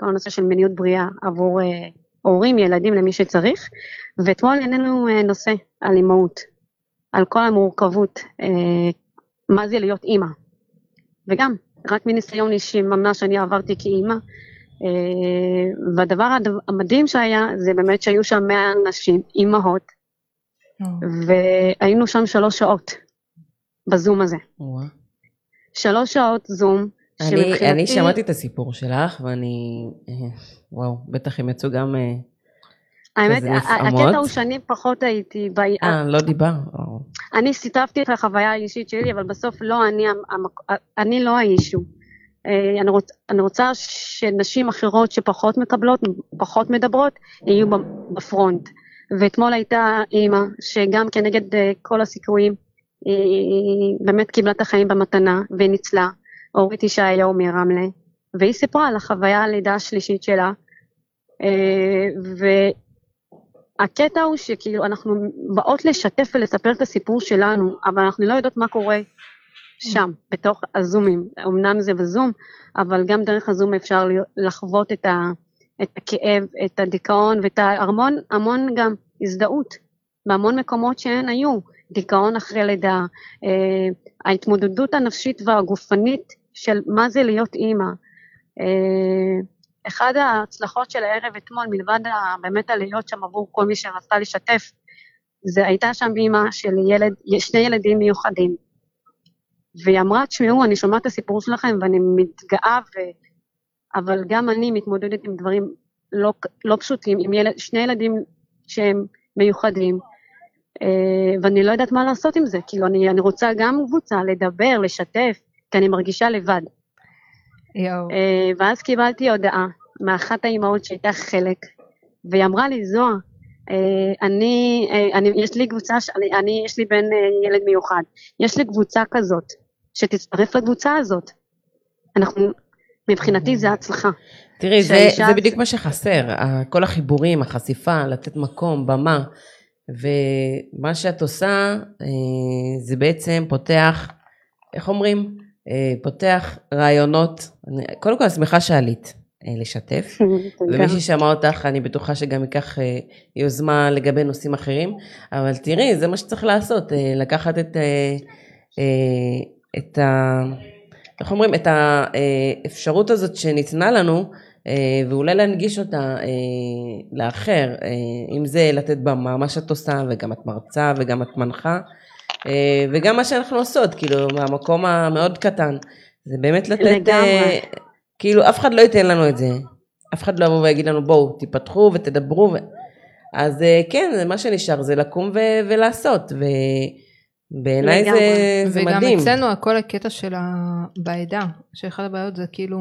כל הנושא של מיניות בריאה עבור אה, הורים, ילדים, למי שצריך. ואתמול העלינו אה, נושא על אימהות, על כל המורכבות, אה, מה זה להיות אימא. וגם, רק מניסיון אישי ממש אני עברתי כאימא. אה, והדבר הד- המדהים שהיה, זה באמת שהיו שם 100 נשים, אימהות, והיינו שם שלוש שעות בזום הזה. שלוש שעות זום, אני. אני שמעתי את הסיפור שלך, ואני... אה, וואו, בטח הם יצאו גם... אה, האמת. הקטע הוא שאני פחות הייתי, ב... אה, לא דיבר. אני שיתפתי את החוויה האישית שלי, אבל בסוף לא אני, אני לא האישו. אה, אני, רוצ, אני רוצה שנשים אחרות שפחות מקבלות, פחות מדברות, יהיו בפרונט. ואתמול הייתה אימא שגם כנגד אה, כל הסיכויים, היא באמת קיבלה את החיים במתנה וניצלה, אורית ישעיהו מרמלה, והיא סיפרה על החוויה הלידה השלישית שלה, אה, הקטע הוא שכאילו אנחנו באות לשתף ולספר את הסיפור שלנו, אבל אנחנו לא יודעות מה קורה שם, בתוך הזומים. אמנם זה בזום, אבל גם דרך הזום אפשר לחוות את, ה, את הכאב, את הדיכאון ואת ההמון המון גם הזדהות בהמון מקומות שהן היו. דיכאון אחרי לידה, אה, ההתמודדות הנפשית והגופנית של מה זה להיות אימא. אה, אחד ההצלחות של הערב אתמול, מלבד באמת הלהיות שם עבור כל מי שרצתה לשתף, זה הייתה שם אימא של ילד, שני ילדים מיוחדים. והיא אמרה, תשמעו, אני שומעת את הסיפור שלכם ואני מתגאה, ו... אבל גם אני מתמודדת עם דברים לא, לא פשוטים, עם ילד, שני ילדים שהם מיוחדים, אה, ואני לא יודעת מה לעשות עם זה. כאילו, אני, אני רוצה גם קבוצה, לדבר, לשתף, כי אני מרגישה לבד. יואו. אה, ואז קיבלתי הודעה מאחת האימהות שהייתה חלק, והיא אמרה לי, זוהר, אה, אני, אה, אני, יש לי קבוצה, ש- אני, אני, יש לי בן ילד מיוחד, יש לי קבוצה כזאת, שתצטרף לקבוצה הזאת. אנחנו, מבחינתי זה הצלחה. תראי, זה, זה בדיוק מה שחסר, כל החיבורים, החשיפה, לתת מקום, במה, ומה שאת עושה, זה בעצם פותח, איך אומרים? אה, פותח רעיונות, אני, קודם כל אני שמחה שעלית אה, לשתף, ומי ששמע אותך, אני בטוחה שגם ייקח אה, יוזמה לגבי נושאים אחרים, אבל תראי, זה מה שצריך לעשות, לקחת את, את ה... איך אומרים? את האפשרות הזאת שניתנה לנו, ואולי להנגיש אותה לאחר, אם זה לתת במה, מה שאת עושה, וגם את מרצה, וגם את מנחה, וגם מה שאנחנו עושות, כאילו, מהמקום המאוד קטן, זה באמת לתת, לגמרי. אה, כאילו, אף אחד לא ייתן לנו את זה. אף אחד לא יבוא ויגיד לנו, בואו, תיפתחו ותדברו. ו... אז אה, כן, מה שנשאר זה לקום ו- ולעשות, ובעיניי זה. זה וגם מדהים. אצלנו הכל הקטע של ה... בעדה, שאחת הבעיות זה כאילו,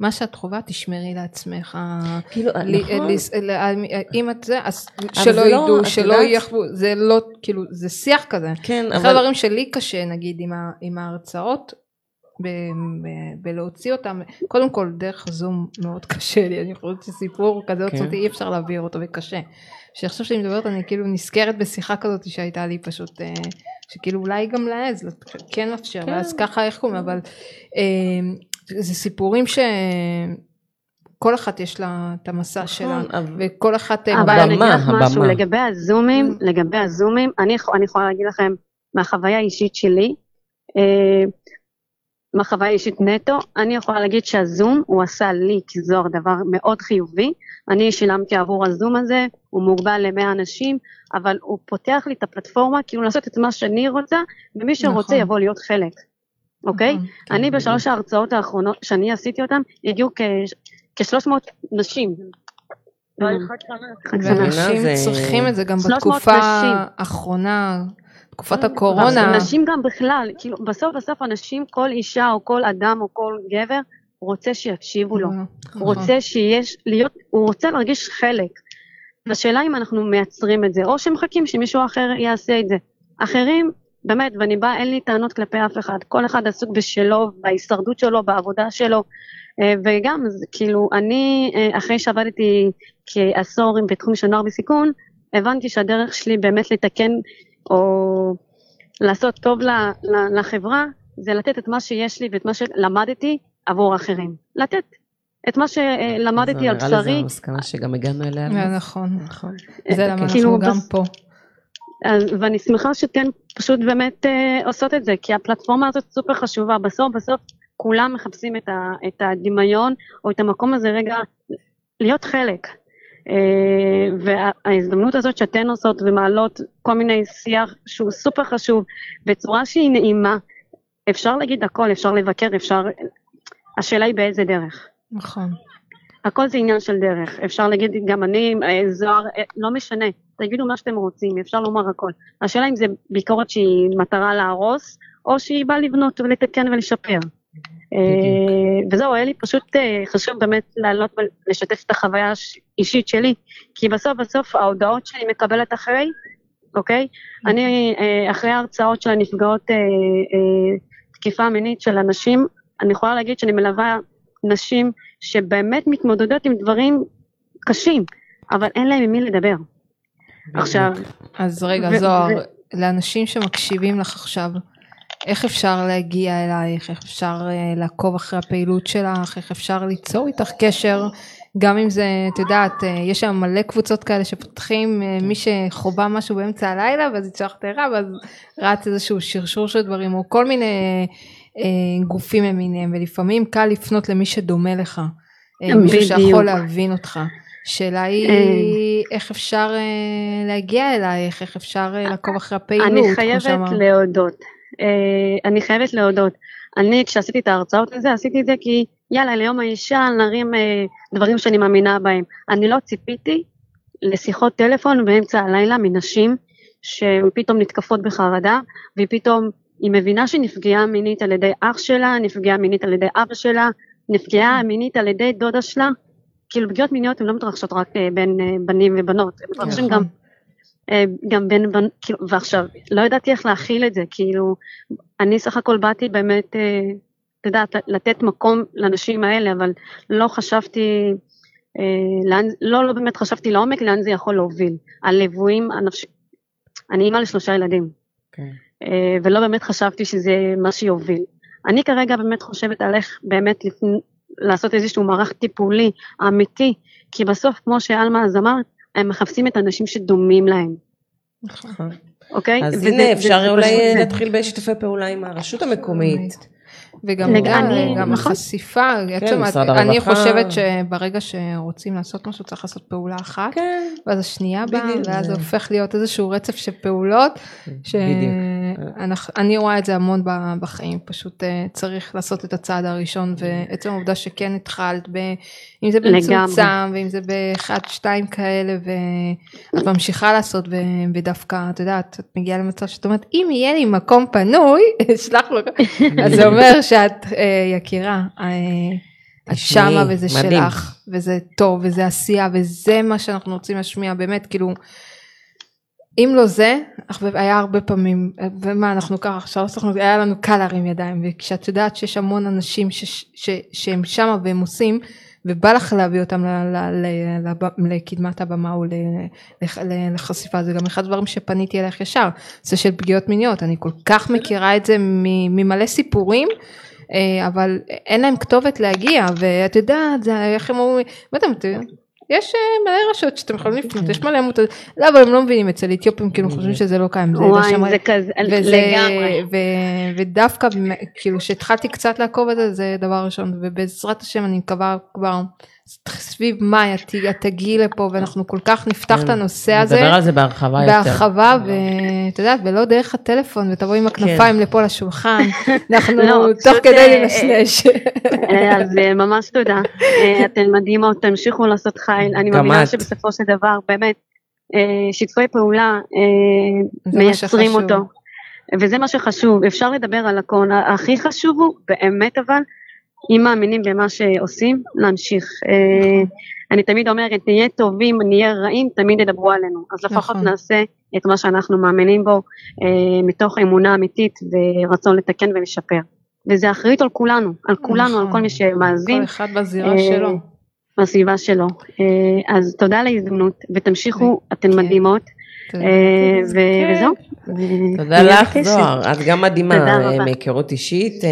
מה שאת חווה תשמרי לעצמך. כאילו, לי- נכון. לס- ל- אם את זה, אז שלא זה לא, ידעו, את שלא יודעת- יחוו, זה לא, כאילו, זה שיח כזה. כן, אחד אבל... הדברים שלי קשה נגיד עם, ה, עם ההרצאות בלהוציא אותם קודם כל דרך הזום מאוד קשה לי אני חושבת שסיפור כזה כן. עוצמתי אי אפשר להעביר אותו וקשה. שעכשיו שאני מדברת אני כאילו נזכרת בשיחה כזאת שהייתה לי פשוט אה, שכאילו אולי גם להעז כן לאפשר כן. ואז ככה איך קוראים אבל אה, זה סיפורים שכל אחת יש לה את המסע שלה נכון, אבל- וכל אחת אה, אבל באה- אני אגיד לך הבמה, משהו, הבמה. לגבי הזומים, לגבי הזומים, אני אני יכולה להגיד לכם מהחוויה האישית שלי, אה, מהחוויה האישית נטו, אני יכולה להגיד שהזום הוא עשה לי כזוהר דבר מאוד חיובי, אני שילמתי עבור הזום הזה, הוא מוגבל ל-100 אנשים, אבל הוא פותח לי את הפלטפורמה כאילו לעשות את מה שאני רוצה, ומי שרוצה נכון. יבוא להיות חלק, אוקיי? נכון, כן. אני בשלוש ההרצאות האחרונות שאני עשיתי אותן, הגיעו כ-300 נשים. שמח. ואנשים צריכים את זה גם 300 בתקופה. האחרונה, תקופת אה, הקורונה. נשים גם בכלל, כאילו בסוף בסוף אנשים, כל אישה או כל אדם או כל גבר רוצה שיקשיבו לו, נכון. רוצה שיש, להיות, הוא רוצה להרגיש חלק. והשאלה אם אנחנו מייצרים את זה, או שמחכים שמישהו אחר יעשה את זה. אחרים, באמת, ואני באה, אין לי טענות כלפי אף אחד, כל אחד עסוק בשלו, בהישרדות שלו, בעבודה שלו, אה, וגם, כאילו, אני, אה, אחרי שעבדתי כעשור בתחום של נוער בסיכון, הבנתי שהדרך שלי באמת לתקן, או לעשות טוב ל- ל- לחברה, זה לתת את מה שיש לי ואת מה שלמדתי עבור אחרים. לתת את מה שלמדתי על אז נראה לי בשרי, זו המסקנה שגם הגענו אליה. אה, נכון, נכון. זה למה כאילו, אנחנו גם פה. ואני שמחה שאתן פשוט באמת אה, עושות את זה, כי הפלטפורמה הזאת סופר חשובה. בסוף בסוף כולם מחפשים את הדמיון או את המקום הזה רגע להיות חלק. אה, וההזדמנות הזאת שאתן עושות ומעלות כל מיני שיח שהוא סופר חשוב בצורה שהיא נעימה, אפשר להגיד הכל, אפשר לבקר, אפשר... השאלה היא באיזה דרך. נכון. הכל זה עניין של דרך. אפשר להגיד גם אני, אה, זוהר, אה, לא משנה, תגידו מה שאתם רוצים, אפשר לומר הכל. השאלה אם זה ביקורת שהיא מטרה להרוס, או שהיא באה לבנות ולתקן ולשפר. אה, וזהו, היה לי פשוט אה, חשוב באמת לעלות ולשתף את החוויה האישית שלי, כי בסוף בסוף ההודעות שאני מקבלת אחרי, אוקיי? אני, אה, אחרי ההרצאות של הנפגעות תקיפה מינית של אנשים, אני יכולה להגיד שאני מלווה נשים שבאמת מתמודדות עם דברים קשים, אבל אין להם עם מי לדבר. עכשיו, אז רגע, זוהר, לאנשים שמקשיבים לך עכשיו, איך אפשר להגיע אלייך, איך אפשר אה, לעקוב אחרי הפעילות שלך, איך אפשר ליצור איתך קשר, גם אם זה, את יודעת, אה, יש שם מלא קבוצות כאלה שפותחים, אה, מי שחובה משהו באמצע הלילה, ואז יצטרך תארה, ואז רץ איזשהו שרשור של דברים, או כל מיני אה, גופים למיניהם, ולפעמים קל לפנות למי שדומה לך, אה, מישהו בדיוק. שיכול להבין אותך. שאלה היא. איך אפשר להגיע אלייך, איך אפשר לעקוב אחרי הפעילות, אני חייבת. להודות. אה, אני חייבת להודות. אני, כשעשיתי את ההרצאות הזה, עשיתי את זה כי יאללה, ליום האישה נרים אה, דברים שאני מאמינה בהם. אני לא ציפיתי לשיחות טלפון באמצע הלילה מנשים שפתאום נתקפות בחרדה, והיא פתאום, היא מבינה שהיא נפגעה מינית על ידי אח שלה, נפגעה מינית על ידי אבא שלה, נפגעה מינית על ידי דודה שלה. כאילו פגיעות מיניות הן לא מתרחשות רק אה, בין בנים ובנות, הן מתרחשות נכון. גם גם בין, בנ... כאילו, ועכשיו, לא ידעתי איך להכיל את זה, כאילו, אני סך הכל באתי באמת, אה, את יודעת, לתת מקום לנשים האלה, אבל לא חשבתי, אה, לאן, לא, לא באמת חשבתי לעומק לאן זה יכול להוביל. הליוויים הנפשי, אני אימא לשלושה ילדים, כן. אה, ולא באמת חשבתי שזה מה שיוביל. אני כרגע באמת חושבת על איך באמת לפני, לעשות איזשהו מערך טיפולי אמיתי, כי בסוף, כמו שעלמה אז אמרת, הם מחפשים את האנשים שדומים להם, נכון. אוקיי? אז וזה- הנה, אפשר זה אולי זה. להתחיל בשיתופי פעולה עם הרשות המקומית. וגם אני- גם נכון. החשיפה, עצם, משרד אני. חושבת שברגע שרוצים לעשות משהו צריך לעשות פעולה אחת, כן, ואז השנייה באה, ואז זה- זה הופך להיות איזשהו רצף של פעולות, בדיוק. שאני רואה את זה המון בחיים, פשוט אה, צריך לעשות את הצעד הראשון, ועצם העובדה שכן התחלת, ב, אם זה במצומצם, ואם זה באחד, שתיים כאלה, ואת ממשיכה לעשות, ודווקא, את יודעת, את מגיעה למצב שאת אומרת, אם יהיה לי מקום פנוי, אשלח לו, אז זה אומר שאת אה, יקירה. אה, את שמה וזה מדהים. שלך, וזה טוב, וזה עשייה, וזה מה שאנחנו רוצים להשמיע, באמת, כאילו, אם לא זה, היה הרבה פעמים, ומה אנחנו ככה, עכשיו אנחנו, היה לנו קל להרים ידיים, וכשאת יודעת שיש המון אנשים ש, ש, שהם שמה והם עושים, ובא לך להביא אותם לקדמת הבמה או לחשיפה, זה גם אחד הדברים שפניתי אלייך ישר, זה של פגיעות מיניות, אני כל כך מכירה את זה ממלא סיפורים. אה, אבל אין להם כתובת להגיע ואת יודעת זה איך הם אומרים יודע, יש אה, מלא רשויות שאתם יכולים לפנות יש מלא עמותות לא אבל הם לא מבינים אצל אתיופים כאילו חושבים שזה לא קיים זה וואי, זה כזה, וזה, לגמרי. ודווקא כאילו שהתחלתי קצת לעקוב על זה זה דבר ראשון ובעזרת השם אני מקווה כבר סביב מאי את, את תגיעי לפה ואנחנו כל כך נפתח את הנושא הזה נדבר על זה בהרחבה יותר. בהרחבה ואת יודעת ולא דרך הטלפון ותבואי עם הכנפיים לפה לשולחן אנחנו לא, תוך כדי אה, לנשנש. אה, אז אה, ממש תודה. אתן מדהימות, תמשיכו לעשות חיל. אני מאמינה. שבסופו של דבר, באמת, שיתופי פעולה מייצרים. אותו. וזה מה שחשוב, אפשר לדבר על הכל. הכי חשוב הוא, באמת אבל, אם מאמינים במה שעושים, להמשיך. אה, אני תמיד אומרת, נהיה טובים, נהיה רעים, תמיד ידברו עלינו. אז לפחות נכון. נעשה את מה שאנחנו מאמינים בו, אה, מתוך אמונה אמיתית ורצון לתקן ולשפר. וזה אחריות על כולנו, על כולנו, על נכון. כל מי שמאזין. כל אחד בזירה אה, שלו. בסביבה שלו. אז תודה על ההזדמנות, ותמשיכו, אתן כן. מדהימות, תודה. אה, ו- וזהו. תודה לך. זוהר, את גם מדהימה. מהיכרות אישית.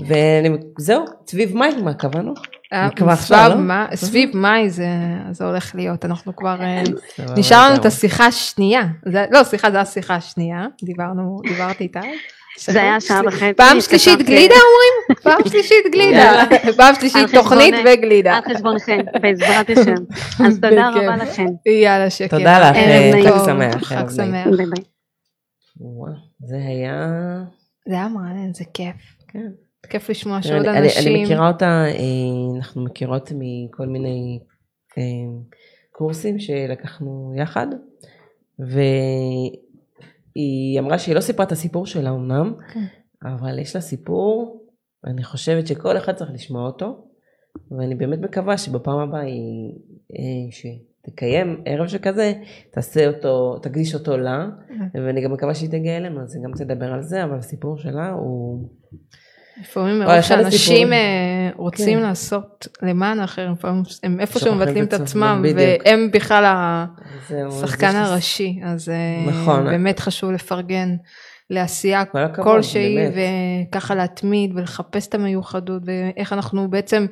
אה, וזהו, סביב מאי מה קבענו? אה, סביב לא? מה- סביב מאי זה זה הולך להיות אנחנו כבר אה, סבבה, נשאר לנו. את השיחה השנייה לא סליחה זו השיחה השנייה דיברנו דיברתי איתה. זה היה שעה וחצי. פעם שלישית גלידה אומרים? פעם שלישית גלידה. פעם שלישית. תוכנית וגלידה. על חשבונכם, בעזרת השם. אז תודה. רבה לכם. יאללה שקר. תודה לך, אה. חג שמח. חג. שמח. ביי ביי. וואו, זה היה... זה היה מרענן זה כיף. כן. כיף לשמוע אני, שעוד אני, אני אנשים. מכירה אותה, אה, אנחנו מכירות מכל מיני אה, קורסים שלקחנו יחד, והיא אמרה שהיא לא סיפרה את הסיפור שלה אמנם, כן. אבל יש לה סיפור, אני חושבת שכל אחד צריך לשמוע אותו, ואני באמת מקווה שבפעם הבאה היא, אה, שתקיים ערב שכזה, תעשה אותו, תקדיש אותו לה, ואני גם מקווה שהיא תגיע אלינו, אז היא גם תדבר על זה, אבל הסיפור שלה הוא... לפעמים מרוב שאנשים. אה, שרוצים כן. לעשות למען לפעמים הם איפשהו מבטלים את עצמם, בדיוק. והם בכלל השחקן הראשי, אז אה, נכון. באמת חשוב לפרגן לעשייה הכבוד, כלשהי, באמת. וככה להתמיד ולחפש את המיוחדות, ואיך אנחנו בעצם,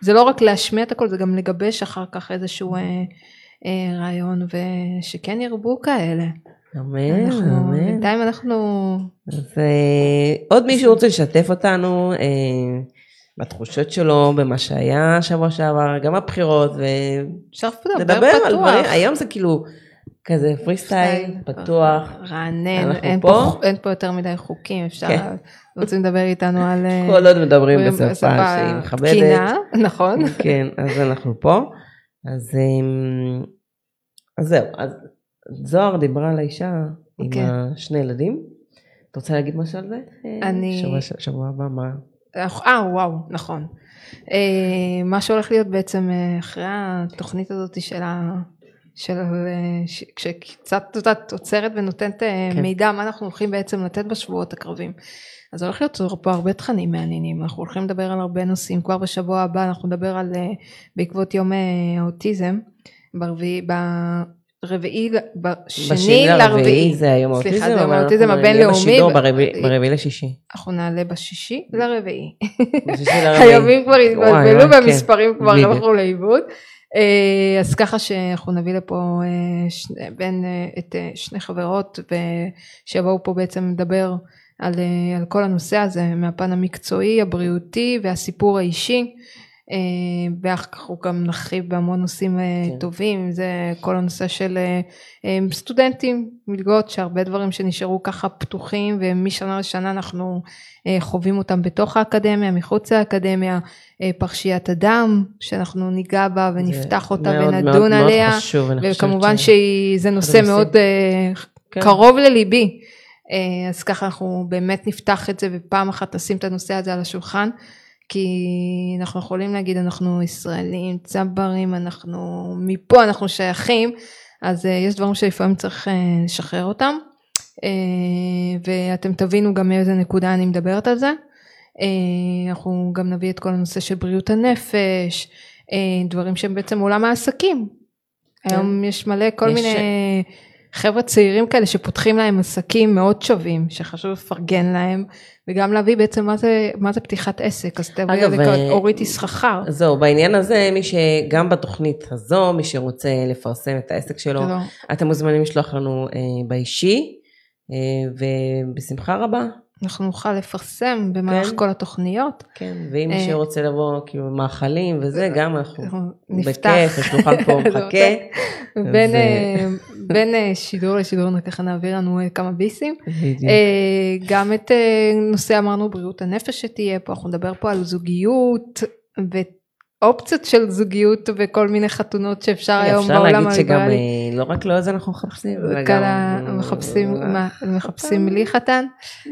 זה לא רק להשמיע את הכל, זה גם לגבש אחר כך איזשהו אה, אה, רעיון, ושכן ירבו כאלה. אמן, אמן. בינתיים אנחנו, אז אה, עוד מישהו רוצה לשתף אותנו אה, בתחושות שלו, במה שהיה שבוע שעבר, גם הבחירות, אפשר לדבר על. דברים, היום זה כאילו כזה פרי סטייל, פתוח. רענן, אין פה. פה, אין פה יותר מדי חוקים, אפשר, כן. רוצים לדבר איתנו על... אה, כל עוד מדברים דברים בשפה שהיא מכבדת. תקינה, נכון. כן, אז אנחנו פה. אז, אז זהו, אז זוהר דיברה על האישה עם כן. השני ילדים. את רוצה להגיד משהו על זה? אני- שבוע, שבוע הבא, מה? אה, וואו, נכון. אה, מה שהולך להיות בעצם אה, אחרי התוכנית הזאת של ה... של אה, ש- כשקצת יודעת, עוצרת ונותנת כן. מידע מה אנחנו הולכים בעצם לתת בשבועות הקרבים. אז הולך להיות פה הרבה תכנים מעניינים, אנחנו הולכים לדבר על הרבה נושאים, כבר בשבוע הבא אנחנו נדבר על, בעקבות יום האוטיזם, ברביעי, ברביעי, בשני לרביעי, זה היום סליחה, האוטיזם, זה אבל אנחנו האוטיזם הבינלאומי. ברביעי לשישי. אנחנו נעלה בשישי לרביעי. הימים כבר התבלבלו כן. והמספרים כבר בדיוק. הלכו לאיבוד. אה, אז ככה שאנחנו נביא לפה אה, בין אה, את שני חברות שיבואו פה בעצם לדבר על, על כל הנושא הזה מהפן המקצועי, הבריאותי והסיפור האישי. אה, ואחר כך הוא גם נרחיב בהמון נושאים אה, כן. טובים, זה כל הנושא של אה, סטודנטים, מלגות, שהרבה דברים שנשארו ככה פתוחים ומשנה לשנה אנחנו חווים אותם בתוך האקדמיה, מחוץ לאקדמיה, פרשיית הדם, שאנחנו ניגע בה ונפתח אותה מאוד, ונדון מאוד, עליה, מאוד חשוב, וכמובן שזה נושא. מאוד כן. קרוב לליבי. אז ככה אנחנו באמת נפתח את זה ופעם אחת נשים את הנושא הזה על השולחן. כי אנחנו יכולים להגיד אנחנו ישראלים, צברים, אנחנו מפה אנחנו שייכים, אז uh, יש דברים שלפעמים צריך uh, לשחרר אותם, uh, ואתם תבינו גם מאיזה נקודה אני מדברת על זה. Uh, אנחנו גם נביא את כל הנושא של בריאות הנפש, uh, דברים שהם בעצם עולם העסקים. היום יש מלא כל יש- מיני חבר'ה צעירים כאלה שפותחים להם עסקים מאוד שווים, שחשוב לפרגן להם, וגם להביא בעצם מה זה, מה זה פתיחת עסק, אז תביא אגב, לזה אה, אורית יששכר. זהו, בעניין הזה, מי שגם בתוכנית הזו, מי שרוצה לפרסם את העסק שלו, שלא. אתם מוזמנים לשלוח לנו אה, באישי, אה, ובשמחה רבה, אנחנו נוכל לפרסם במהלך כן. כל התוכניות. כן, ואם אה, מי שרוצה לבוא, כאילו, מאכלים וזה, גם אנחנו נפתח. בכיף, השולחן פה מחכה. בין, אה, בין אה, שידור לשידור ככה נעביר לנו אה, כמה ביסים. אה, גם את נושא אמרנו בריאות הנפש שתהיה פה, אנחנו נדבר פה על זוגיות ואופציות של זוגיות וכל מיני חתונות שאפשר היום אפשר בעולם להגיד שגם הליברלי. אה, לא רק לאוזן אנחנו מחפשים, אלא גם... מחפשים, מחפשים לי חתן?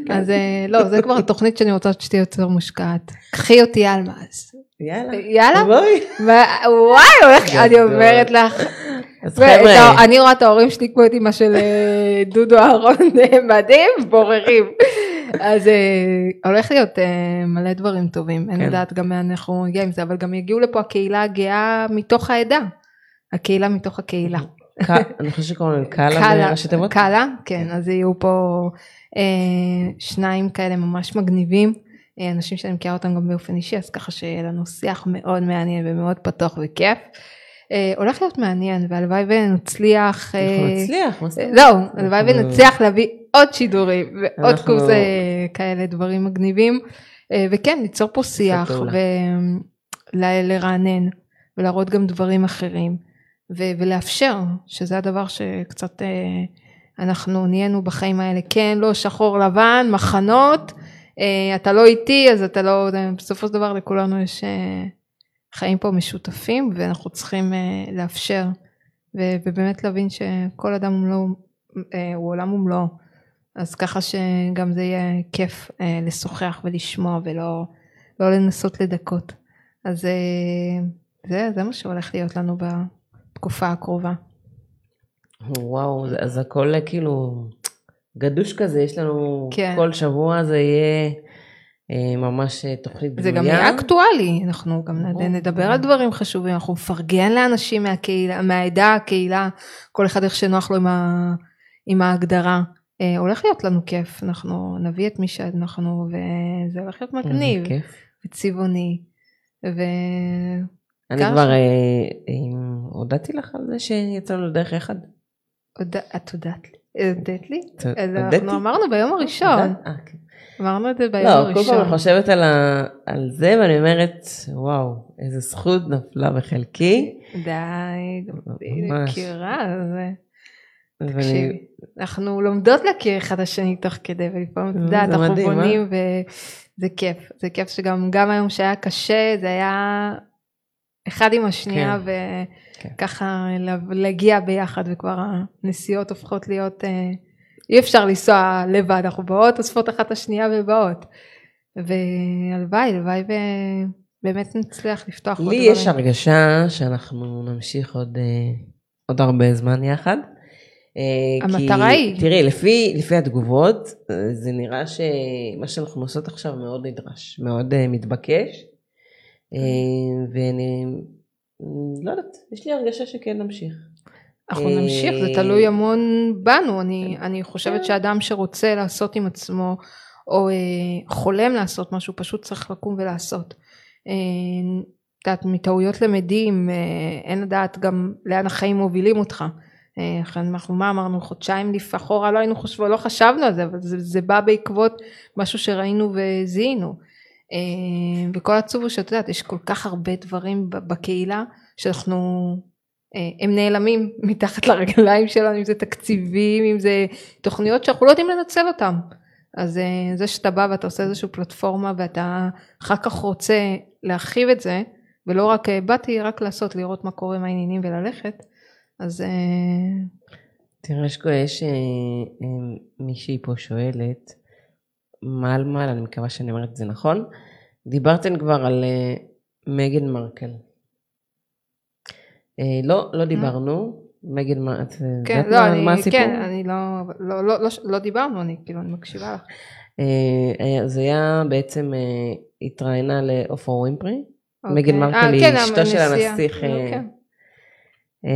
אז אה, לא, זה כבר תוכנית שאני רוצה שתהיה יותר מושקעת. קחי אותי אלמז. יאללה. יאללה? בואי. וואי, אני. אומרת לך. אז חבר'ה, אני רואה את ההורים שלי כמו את אמא של אה, דודו אהרון אה, מדהים, בוררים. אז אה, הולך להיות מלא דברים טובים, אין כן. לדעת גם לאן אנחנו נגיע עם זה, אבל גם יגיעו לפה הקהילה הגאה מתוך העדה. הקהילה מתוך הקהילה. אני חושבת שקוראים להם קאלה בראשי תיבות. קאלה, כן, אז יהיו פה שניים כאלה ממש מגניבים, אנשים שאני מכירה אותם גם באופן אישי, אז ככה שיהיה לנו שיח מאוד מעניין ומאוד פתוח וכיף. אה, הולך להיות מעניין, והלוואי ונצליח, אה, אנחנו נצליח, מה זאת אומרת? זהו, הלוואי ונצליח להביא עוד שידורים ועוד אנחנו- קורס אה, כאלה דברים מגניבים, אה, וכן, ליצור פה שיח. ולרענן ולהראות גם דברים אחרים ו- ולאפשר, שזה הדבר שקצת אה, אנחנו נהיינו בחיים האלה, כן, לא שחור לבן, מחנות, אה, אתה לא איתי אז אתה לא, בסופו של דבר לכולנו יש חיים פה משותפים ואנחנו צריכים אה, לאפשר ובאמת להבין שכל אדם ומלואו אה, הוא עולם ומלואו. אז ככה שגם זה יהיה כיף אה, לשוחח ולשמוע ולא לא לנסות לדכות. אז זה, זה מה שהולך להיות לנו בתקופה הקרובה. וואו, אז הכל כאילו גדוש כזה, יש לנו כן. כל שבוע זה יהיה ממש אה, תוכנית בנויה. זה גם יהיה אקטואלי, אנחנו גם נדבר. על דברים חשובים, אנחנו נפרגן לאנשים מהקהילה, מהעדה, הקהילה, כל אחד איך שנוח לו עם, ה, עם ההגדרה. אה, הולך להיות לנו כיף, אנחנו נביא את מי שאנחנו, וזה הולך להיות מגניב. וצבעוני, ו... אני. כבר אה, אה, הודעתי לך על זה שיצאנו לדרך יחד. את הודעת לי? הודעת לי? אנחנו אמרנו ביום הראשון? אה, כן. אמרנו את זה ביום לא, כל הראשון. פעם אני חושבת על, ה... על זה ואני אומרת, וואו, איזה זכות נפלה בחלקי. די. מכירה, זה... ואני- תקשיבי, אנחנו לומדות להכיר אחד השני תוך כדי, ולפעמים, את יודעת, אנחנו אה? בונים, וזה כיף. זה כיף שגם גם היום שהיה קשה, זה היה אחד עם השנייה, כן. וככה להגיע ביחד, וכבר הנסיעות הופכות להיות, אה, אי אפשר לנסוע לבד, אנחנו באות, אוספות אחת את השנייה ובאות. והלוואי, הלוואי ובאמת נצליח לפתוח עוד לי דברים. יש הרגשה שאנחנו נמשיך עוד, אה, עוד הרבה זמן יחד. אה, המטרה כי, היא- תראי, לפי, לפי התגובות, אה, זה נראה שמה שאנחנו עושות עכשיו מאוד נדרש, מאוד מתבקש. ואני לא יודעת, יש לי הרגשה שכן נמשיך. אנחנו אה, נמשיך, זה תלוי המון בנו. אני, אני כן. חושבת שאדם שרוצה לעשות עם עצמו, או אה, חולם לעשות משהו, פשוט צריך לקום ולעשות. אה, את יודעת, מטעויות למדים, אה, אין לדעת גם לאן החיים מובילים אותך. אה, אנחנו, מה אמרנו, חודשיים לפ- אחורה לא היינו חושבים, לא חשבנו על זה, אבל זה, זה בא בעקבות משהו שראינו וזיהינו. אה, וכל עצוב הוא שאת יודעת, יש כל כך הרבה דברים בקהילה, שאנחנו אה, הם נעלמים מתחת לרגליים שלנו, אם זה תקציבים, אם זה תוכניות שאנחנו לא יודעים לנצל אותם. אז אה, זה שאתה בא ואתה עושה איזושהי פלטפורמה ואתה אחר כך רוצה להרחיב את זה, ולא רק אה, באתי רק לעשות, לראות מה קורה עם העניינים וללכת, אז אה, תראה, יש, יש אה, אה, מישהי פה שואלת, מעל מעל, אני מקווה שאני אומרת את זה נכון, דיברתם כבר על אה, מגן מרקל. אה, לא, לא דיברנו, מגן מרקל, את כן, יודעת לא, מה, אני, מה הסיפור? כן, אני לא, לא, לא, לא, לא דיברנו, אני כאילו, אני מקשיבה לך. אה, היה- זה היה בעצם, אה, התראיינה לעופרה ווימפרי, אוקיי. מגן אה, מרקל היא כן, אשתו של. הנסיך אה. אה,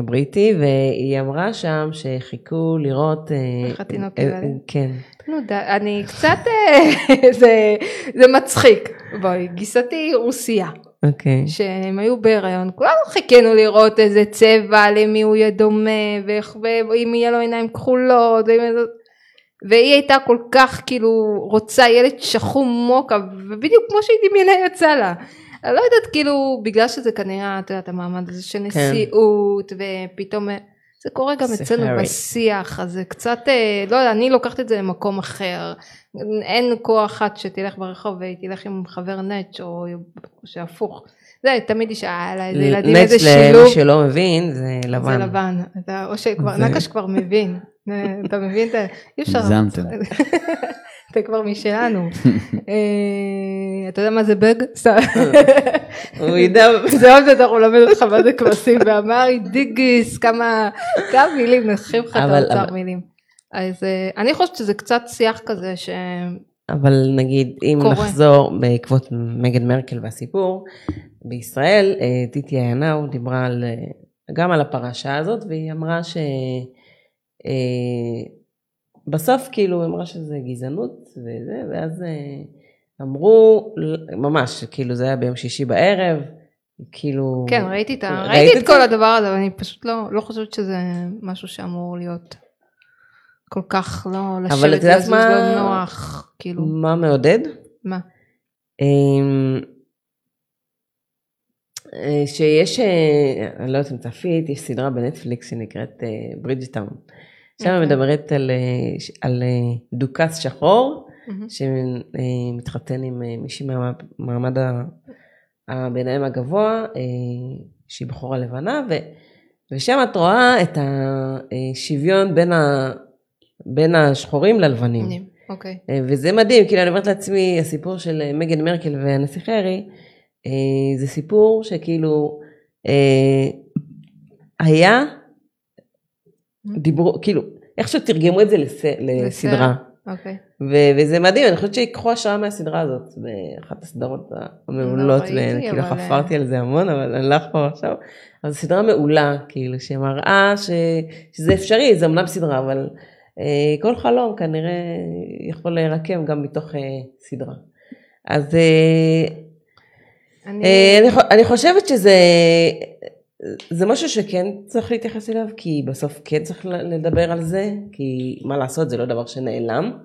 הבריטי, והיא אמרה שם שחיכו לראות... אה, איך התינוק אה, ילד? אה, כן. נו, אני קצת, אה, זה, זה מצחיק. בואי, גיסתי רוסיה. אוקיי. שהם היו בהיריון, כולנו חיכינו לראות איזה צבע, למי הוא יהיה דומה, ואיך, ואם יהיה לו עיניים כחולות, ואם... והיא הייתה כל כך כאילו רוצה ילד שחום מוקה, ובדיוק כמו שהיא דמיינה יצא לה. אני לא יודעת כאילו, בגלל שזה כנראה, את יודעת, המעמד הזה של נשיאות, ופתאום, זה קורה גם אצלנו. בשיח, אז זה קצת, אה, לא יודע, אני לוקחת את זה למקום אחר. אין כוח אחת שתלך ברחוב ותלך עם חבר נץ' או שהפוך. זה תמיד יש אה, איזה ילדים, איזה נץ שילוב. למי שלא מבין זה לבן. זה לבן. או שכבר, נקש כבר מבין. אתה מבין? אי אפשר. הגזמתם. אתה כבר משלנו. אה, אתה יודע מה זה בג? סתם. הוא ידע, זה עוד יותר, הוא לומד אותך מה זה כבשים ואמרי דיגיס, כמה מילים, נחים לך את האוצר מילים. אז אה, אני חושבת שזה קצת שיח כזה ש... אבל נגיד אם קורה. נחזור בעקבות מגן מרקל והסיפור, בישראל אה, טיטי עיינאו דיברה על, אה, גם על הפרשה הזאת והיא אמרה ש... בסוף כאילו אמרה שזה גזענות וזה ואז אה, אמרו ממש כאילו זה היה ביום שישי בערב כאילו כן, ראיתי את, ה... ראית ראיתי את את כל זה? הדבר הזה, אבל אני פשוט לא, לא חושבת שזה משהו שאמור להיות כל כך לא אבל לשבת את יודעת מה- לא נוח, כאילו, מה מעודד? מה? אמ, אה, שיש, אה, אני לא יודעת אם צפית, יש סדרה בנטפליקס שנקראת ברידג'טאון. שם אוקיי. מדברת על, אה, על אה, דוכס שחור מהמם. שמתחתן עם אה, מישהי מהמעמד הביניים הגבוה, שהיא בחורה לבנה, ו, ושם את רואה את השוויון בין, ה, בין השחורים ללבנים. אני- אוקיי. אה, וזה מדהים, כאילו אני אומרת לעצמי, הסיפור של מגן מרקל והנסיך הארי, זה סיפור שכאילו היה, דיברו, כאילו, איך שתרגמו את זה לס, לסדרה. אוקיי. ו- וזה מדהים, אני חושבת שיקחו השראה מהסדרה הזאת, באחת הסדרות המעולות, לא ראיתי, וכאילו אבל- חפרתי על זה המון, אבל אני לא אחפור עכשיו. אבל זו סדרה מעולה, כאילו, שמראה ש- שזה אפשרי, זה אמנם סדרה, אבל אה, כל חלום כנראה יכול להירקם גם מתוך אה, סדרה. אז אה, אני- אה, אני חושבת שזה זה משהו שכן צריך להתייחס אליו, כי בסוף כן צריך לדבר על זה, כי מה לעשות, זה לא דבר שנעלם.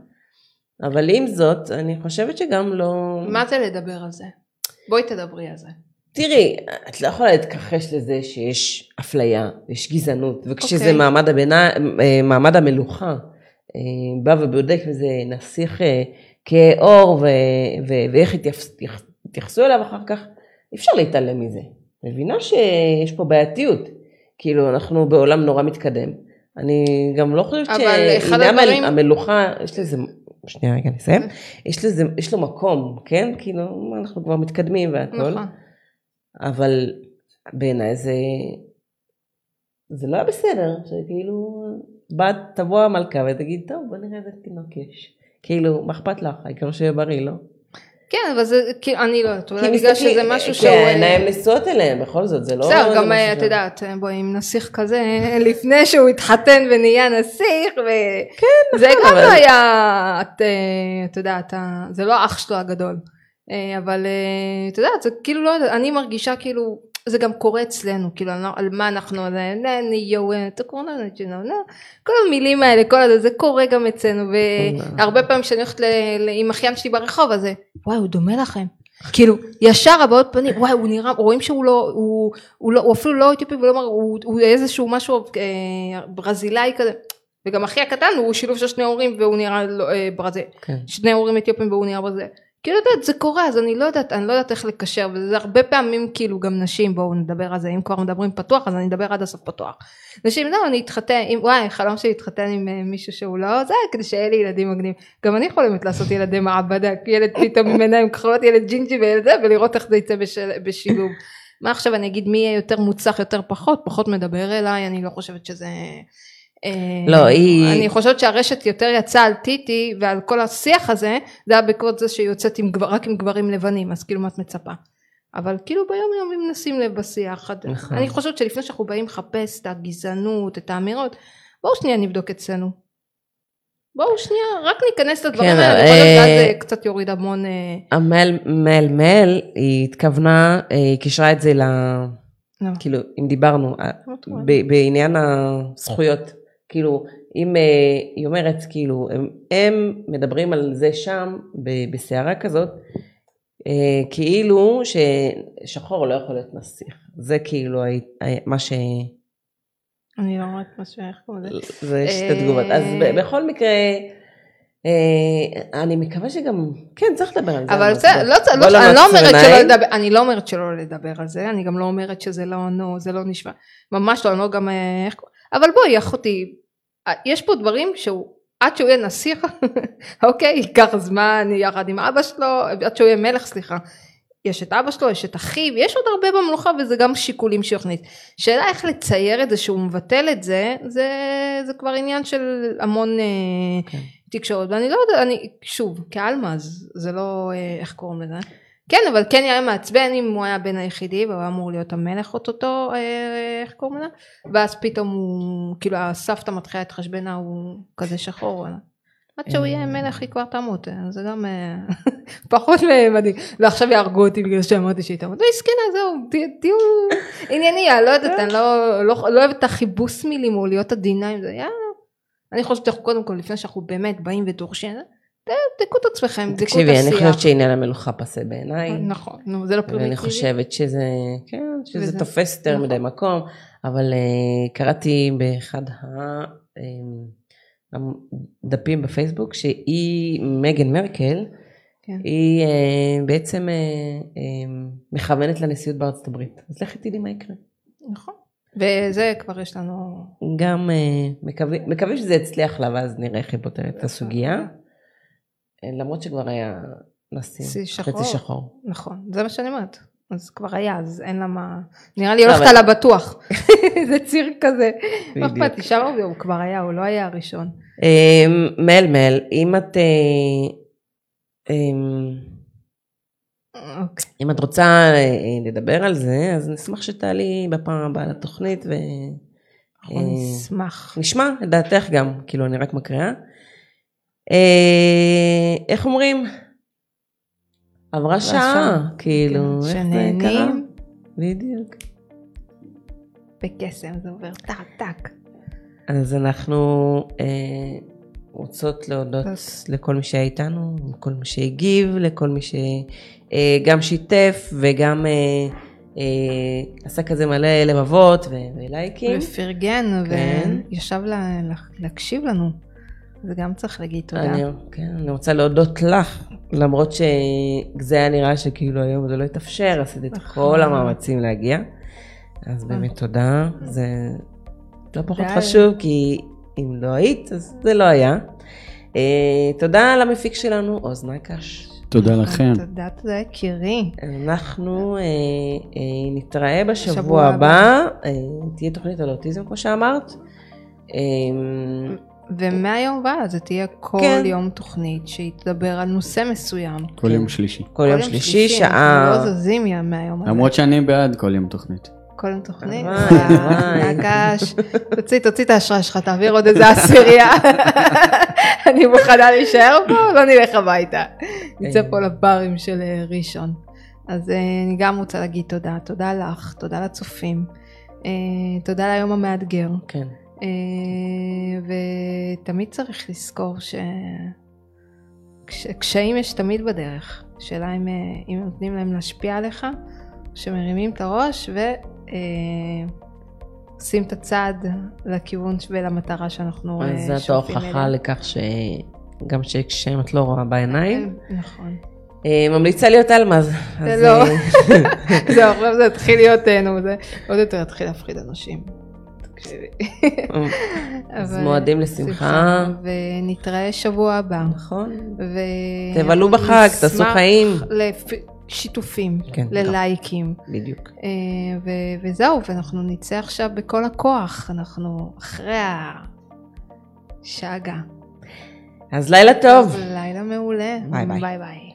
אבל עם זאת, אני חושבת שגם לא... מה זה לדבר על זה? בואי תדברי על זה. תראי, את לא יכולה להתכחש לזה שיש אפליה, יש גזענות, וכשזה אוקיי. מעמד, הבינה, אה, מעמד המלוכה, אה, בא ובודק וזה נסיך אה, כאור, ו, ו, ואיך התייחס- התייחסו אליו אחר כך, אי אפשר להתעלם מזה. מבינה שיש פה בעייתיות. כאילו, אנחנו בעולם נורא מתקדם. אני גם לא חושבת שעניין הדברים- המלוכה, יש לזה, שנייה רגע נסיים, יש לזה, יש לו מקום, כן? כאילו, אנחנו כבר מתקדמים והכל. נכון. אבל בעיניי זה, זה לא היה בסדר, שכאילו, בת, תבוא המלכה ותגיד, טוב, בוא נראה איזה תינוק יש. כאילו, מה אכפת לך? העיקר שיהיה בריא, לא? כן, אבל זה, כאילו, אני לא יודעת, אולי כי בגלל שזה משהו כי שהוא... העיניים נשואות אליהם, בכל זאת, זה לא... בסדר, זה גם את יודעת, בואי עם נסיך כזה, לפני שהוא התחתן ונהיה נסיך, וזה גם נכון, אבל- לא היה, את אה, יודעת, זה לא אח שלו הגדול, אה, אבל אה, את יודעת, זה כאילו לא יודעת, אני מרגישה כאילו, זה גם קורה אצלנו, כאילו, לא- על מה אנחנו, יואו, אה, כל המילים האלה, כל הזה, זה קורה גם אצלנו, והרבה פעמים כשאני הולכת עם אחיין שלי ברחוב, אז וואי, הוא דומה לכם. כאילו ישר הבעות פנים וואי הוא נראה רואים שהוא לא הוא, הוא, לא, הוא אפילו לא אתיופי מר- הוא, הוא איזשהו משהו אה, ברזילאי כזה. וגם אחי הקטן הוא שילוב של שני הורים והוא נראה לא, אה, ברזיל. כן. שני הורים אתיופים והוא נראה ברזיל כאילו יודעת זה קורה אז אני לא יודעת אני לא יודעת איך לקשר וזה הרבה פעמים כאילו גם נשים בואו נדבר על זה אם כבר מדברים פתוח אז אני אדבר עד הסוף פתוח. נשים לא אני אתחתן עם וואי חלום שלי להתחתן עם אה, מישהו שהוא לא זה כדי שיהיה לי ילדים מגניבים. גם אני חולמת לעשות ילדי מעבדה ילד פתאום עם עיניים כחולות ילד ג'ינג'י וילד זה ולראות איך זה יצא בשל, בשילוב מה עכשיו אני אגיד מי יהיה יותר מוצלח יותר פחות? פחות מדבר אליי אני לא חושבת שזה לא, היא- אני חושבת שהרשת יותר יצאה על טיטי ועל כל השיח הזה זה היה בעקבות זה שהיא יוצאת עם רק עם גברים לבנים אז כאילו מה את מצפה אבל כאילו ביום יום אם נשים לב בשיח נכון. אני חושבת שלפני שאנחנו באים לחפש את הגזענות את האמירות בואו שנייה נבדוק אצלנו בואו שנייה רק ניכנס לדברים כן, האלה יכול להיות אה, זה קצת יוריד המון אה, המל מל מל, היא התכוונה, אה, היא קישרה את זה ל... לא. כאילו, אם דיברנו, אה, לא ב- בעניין הזכויות, כאילו, אם אה, היא אומרת, כאילו, הם, הם מדברים על זה שם, בסערה כזאת, אה, כאילו ששחור לא יכול להיות נסיך. זה כאילו מה ש... אני לא רואה את מה שאיך קוראים לזה זה שתי אה, תגובות. אז ב- בכל מקרה, אה, אני מקווה שגם, כן, צריך לדבר על זה. אבל בסדר, אני לא אומרת שלא. לדבר, לא על זה, אני גם לא אומרת שזה לא, נו, זה לא נשמע, ממש לא, אני לא גם, אה, איך, אבל בואי אחותי, אה, יש פה דברים שהוא, עד שהוא יהיה נסיך, אוקיי, ייקח זמן יחד עם אבא שלו, עד שהוא יהיה מלך, סליחה. יש את אבא שלו, יש את אחיו, יש עוד הרבה במלוכה וזה גם שיקולים שהוא יכניס. שאלה איך לצייר את זה שהוא מבטל את זה, זה, זה כבר עניין של המון אה, כן. תקשורת, ואני לא יודעת, אני, שוב, כעלמה, זה לא, אה, איך קוראים לזה? כן, אבל כן היה מעצבן אם הוא היה בן היחידי והוא היה אמור להיות המלך אוטוטו, אה, איך קוראים לזה? ואז פתאום הוא, כאילו הסבתא מתחילה להתחשבנה, הוא כזה שחור. וואלה. עד שהוא יהיה מלך היא כבר תמות, אה, זה גם אה, פחות מדהים. ועכשיו יהרגו אותי בגלל שאמרתי שהיא תמות. לא מסכנה, זהו, תהיו ענייני, אני לא יודעת, אני לא- לא לא אוהבת את החיבוס מילים או להיות עדינה עם זה, יאללה. אני חושבת שאנחנו קודם כל, לפני שאנחנו באמת באים ודורשים, תבדקו את עצמכם, תבדקו את תקשיבי, אני חושבת השיח. שעניין המלוכה פסה בעיניי. נכון, נו, זה לא ואני פרימיטיבי. חושבת שזה, כן, שזה וזה- תופס יותר נכון. מדי מקום, אבל uh, קראתי באחד הדפים בפייסבוק שהיא, מגן מרקל, כן. היא uh, בעצם uh, um, מכוונת לנשיאות בארצות הברית. אז לכי תדעי מה יקרה. נכון. וזה כבר יש לנו... גם מקווים, מקווים שזה יצליח לה ואז נראה איך היא פותרת את הסוגיה. למרות שכבר היה נשיא שחור. חצי שחור. נכון, זה מה שאני אומרת. אז כבר היה, אז אין לה מה... נראה לי הולכת אבל- על הבטוח. זה ציר כזה. לא בדיוק. אכפת לי, שם הוא כבר היה, הוא לא היה הראשון. אמ, מל מל, אם את... אה, אמ, אוקיי. אם את רוצה אה, לדבר על זה, אז נשמח שתעלי בפעם הבאה לתוכנית אנחנו אה, נשמח. ונשמע את דעתך גם, כאילו אני רק מקריאה. אה, איך אומרים? עברה שעה, שעה. כאילו, איך זה קרה? בדיוק. בקסם, זה עובר טק טק. אז אנחנו אה, רוצות להודות לכל מי שהיה איתנו, לכל מי שהגיב, לכל מי שגם שיתף וגם אה, אה, עשה כזה מלא לבבות ו- ולייקים. ופרגן, כן. וישב לה- להקשיב לנו. זה גם צריך להגיד תודה. אני, כן, אני רוצה להודות לך, למרות שזה היה נראה שכאילו היום זה לא התאפשר, עשית את נכון. כל המאמצים להגיע. אז באמת תודה, זה לא פחות. חשוב, כי אם לא היית, אז זה לא היה. אה, תודה למפיק שלנו, עוז נקש. תודה לכם. תודה, תודה יקירי. אנחנו אה, אה, נתראה בשבוע בשבוע הבא, אה, תהיה תוכנית על אוטיזם כמו שאמרת. אה, ומהיום והלאה זה תהיה כל כן. יום תוכנית שהיא תדבר על נושא מסוים. כל יום שלישי. כל יום שלישי, שעה... אנחנו לא זזים מה- מהיום הזה. למרות שאני בעד כל יום תוכנית. כל יום תוכנית. וואי, וואי. נקש. תוציא, תוציא את האשראי שלך, תעביר עוד איזה עשירייה. אני מוכנה להישאר פה, לא נלך הביתה. נצא פה לברים של אה, ראשון. אז אה, אני גם רוצה להגיד תודה. תודה לך, תודה לצופים. אה, תודה ליום המאתגר. כן. אה, ותמיד צריך לזכור ש... קש- קשיים יש תמיד בדרך. השאלה אם, אה, אם נותנים להם להשפיע עליך, שמרימים את הראש ועושים את הצעד לכיוון ולמטרה שאנחנו אה, אז זאת שואפים ההוכחה לכך שגם כשם את לא רואה בעיניים. נכון. אה, ממליצה להיות אלמז. לא. אה, זהו, עכשיו זה התחיל להיות, אה, נו, זה עוד יותר התחיל להפחיד אנשים. תקשיבי. אז מועדים לשמחה. ונתראה שבוע הבא. נכון. ו... תבלו בחג, תעשו חיים. לשיתופים, כן, ללייקים. בדיוק. אה, ו- וזהו, ואנחנו נצא עכשיו בכל הכוח, אנחנו אחרי השאגה. אז לילה טוב. לילה מעולה. ביי ביי. ביי ביי.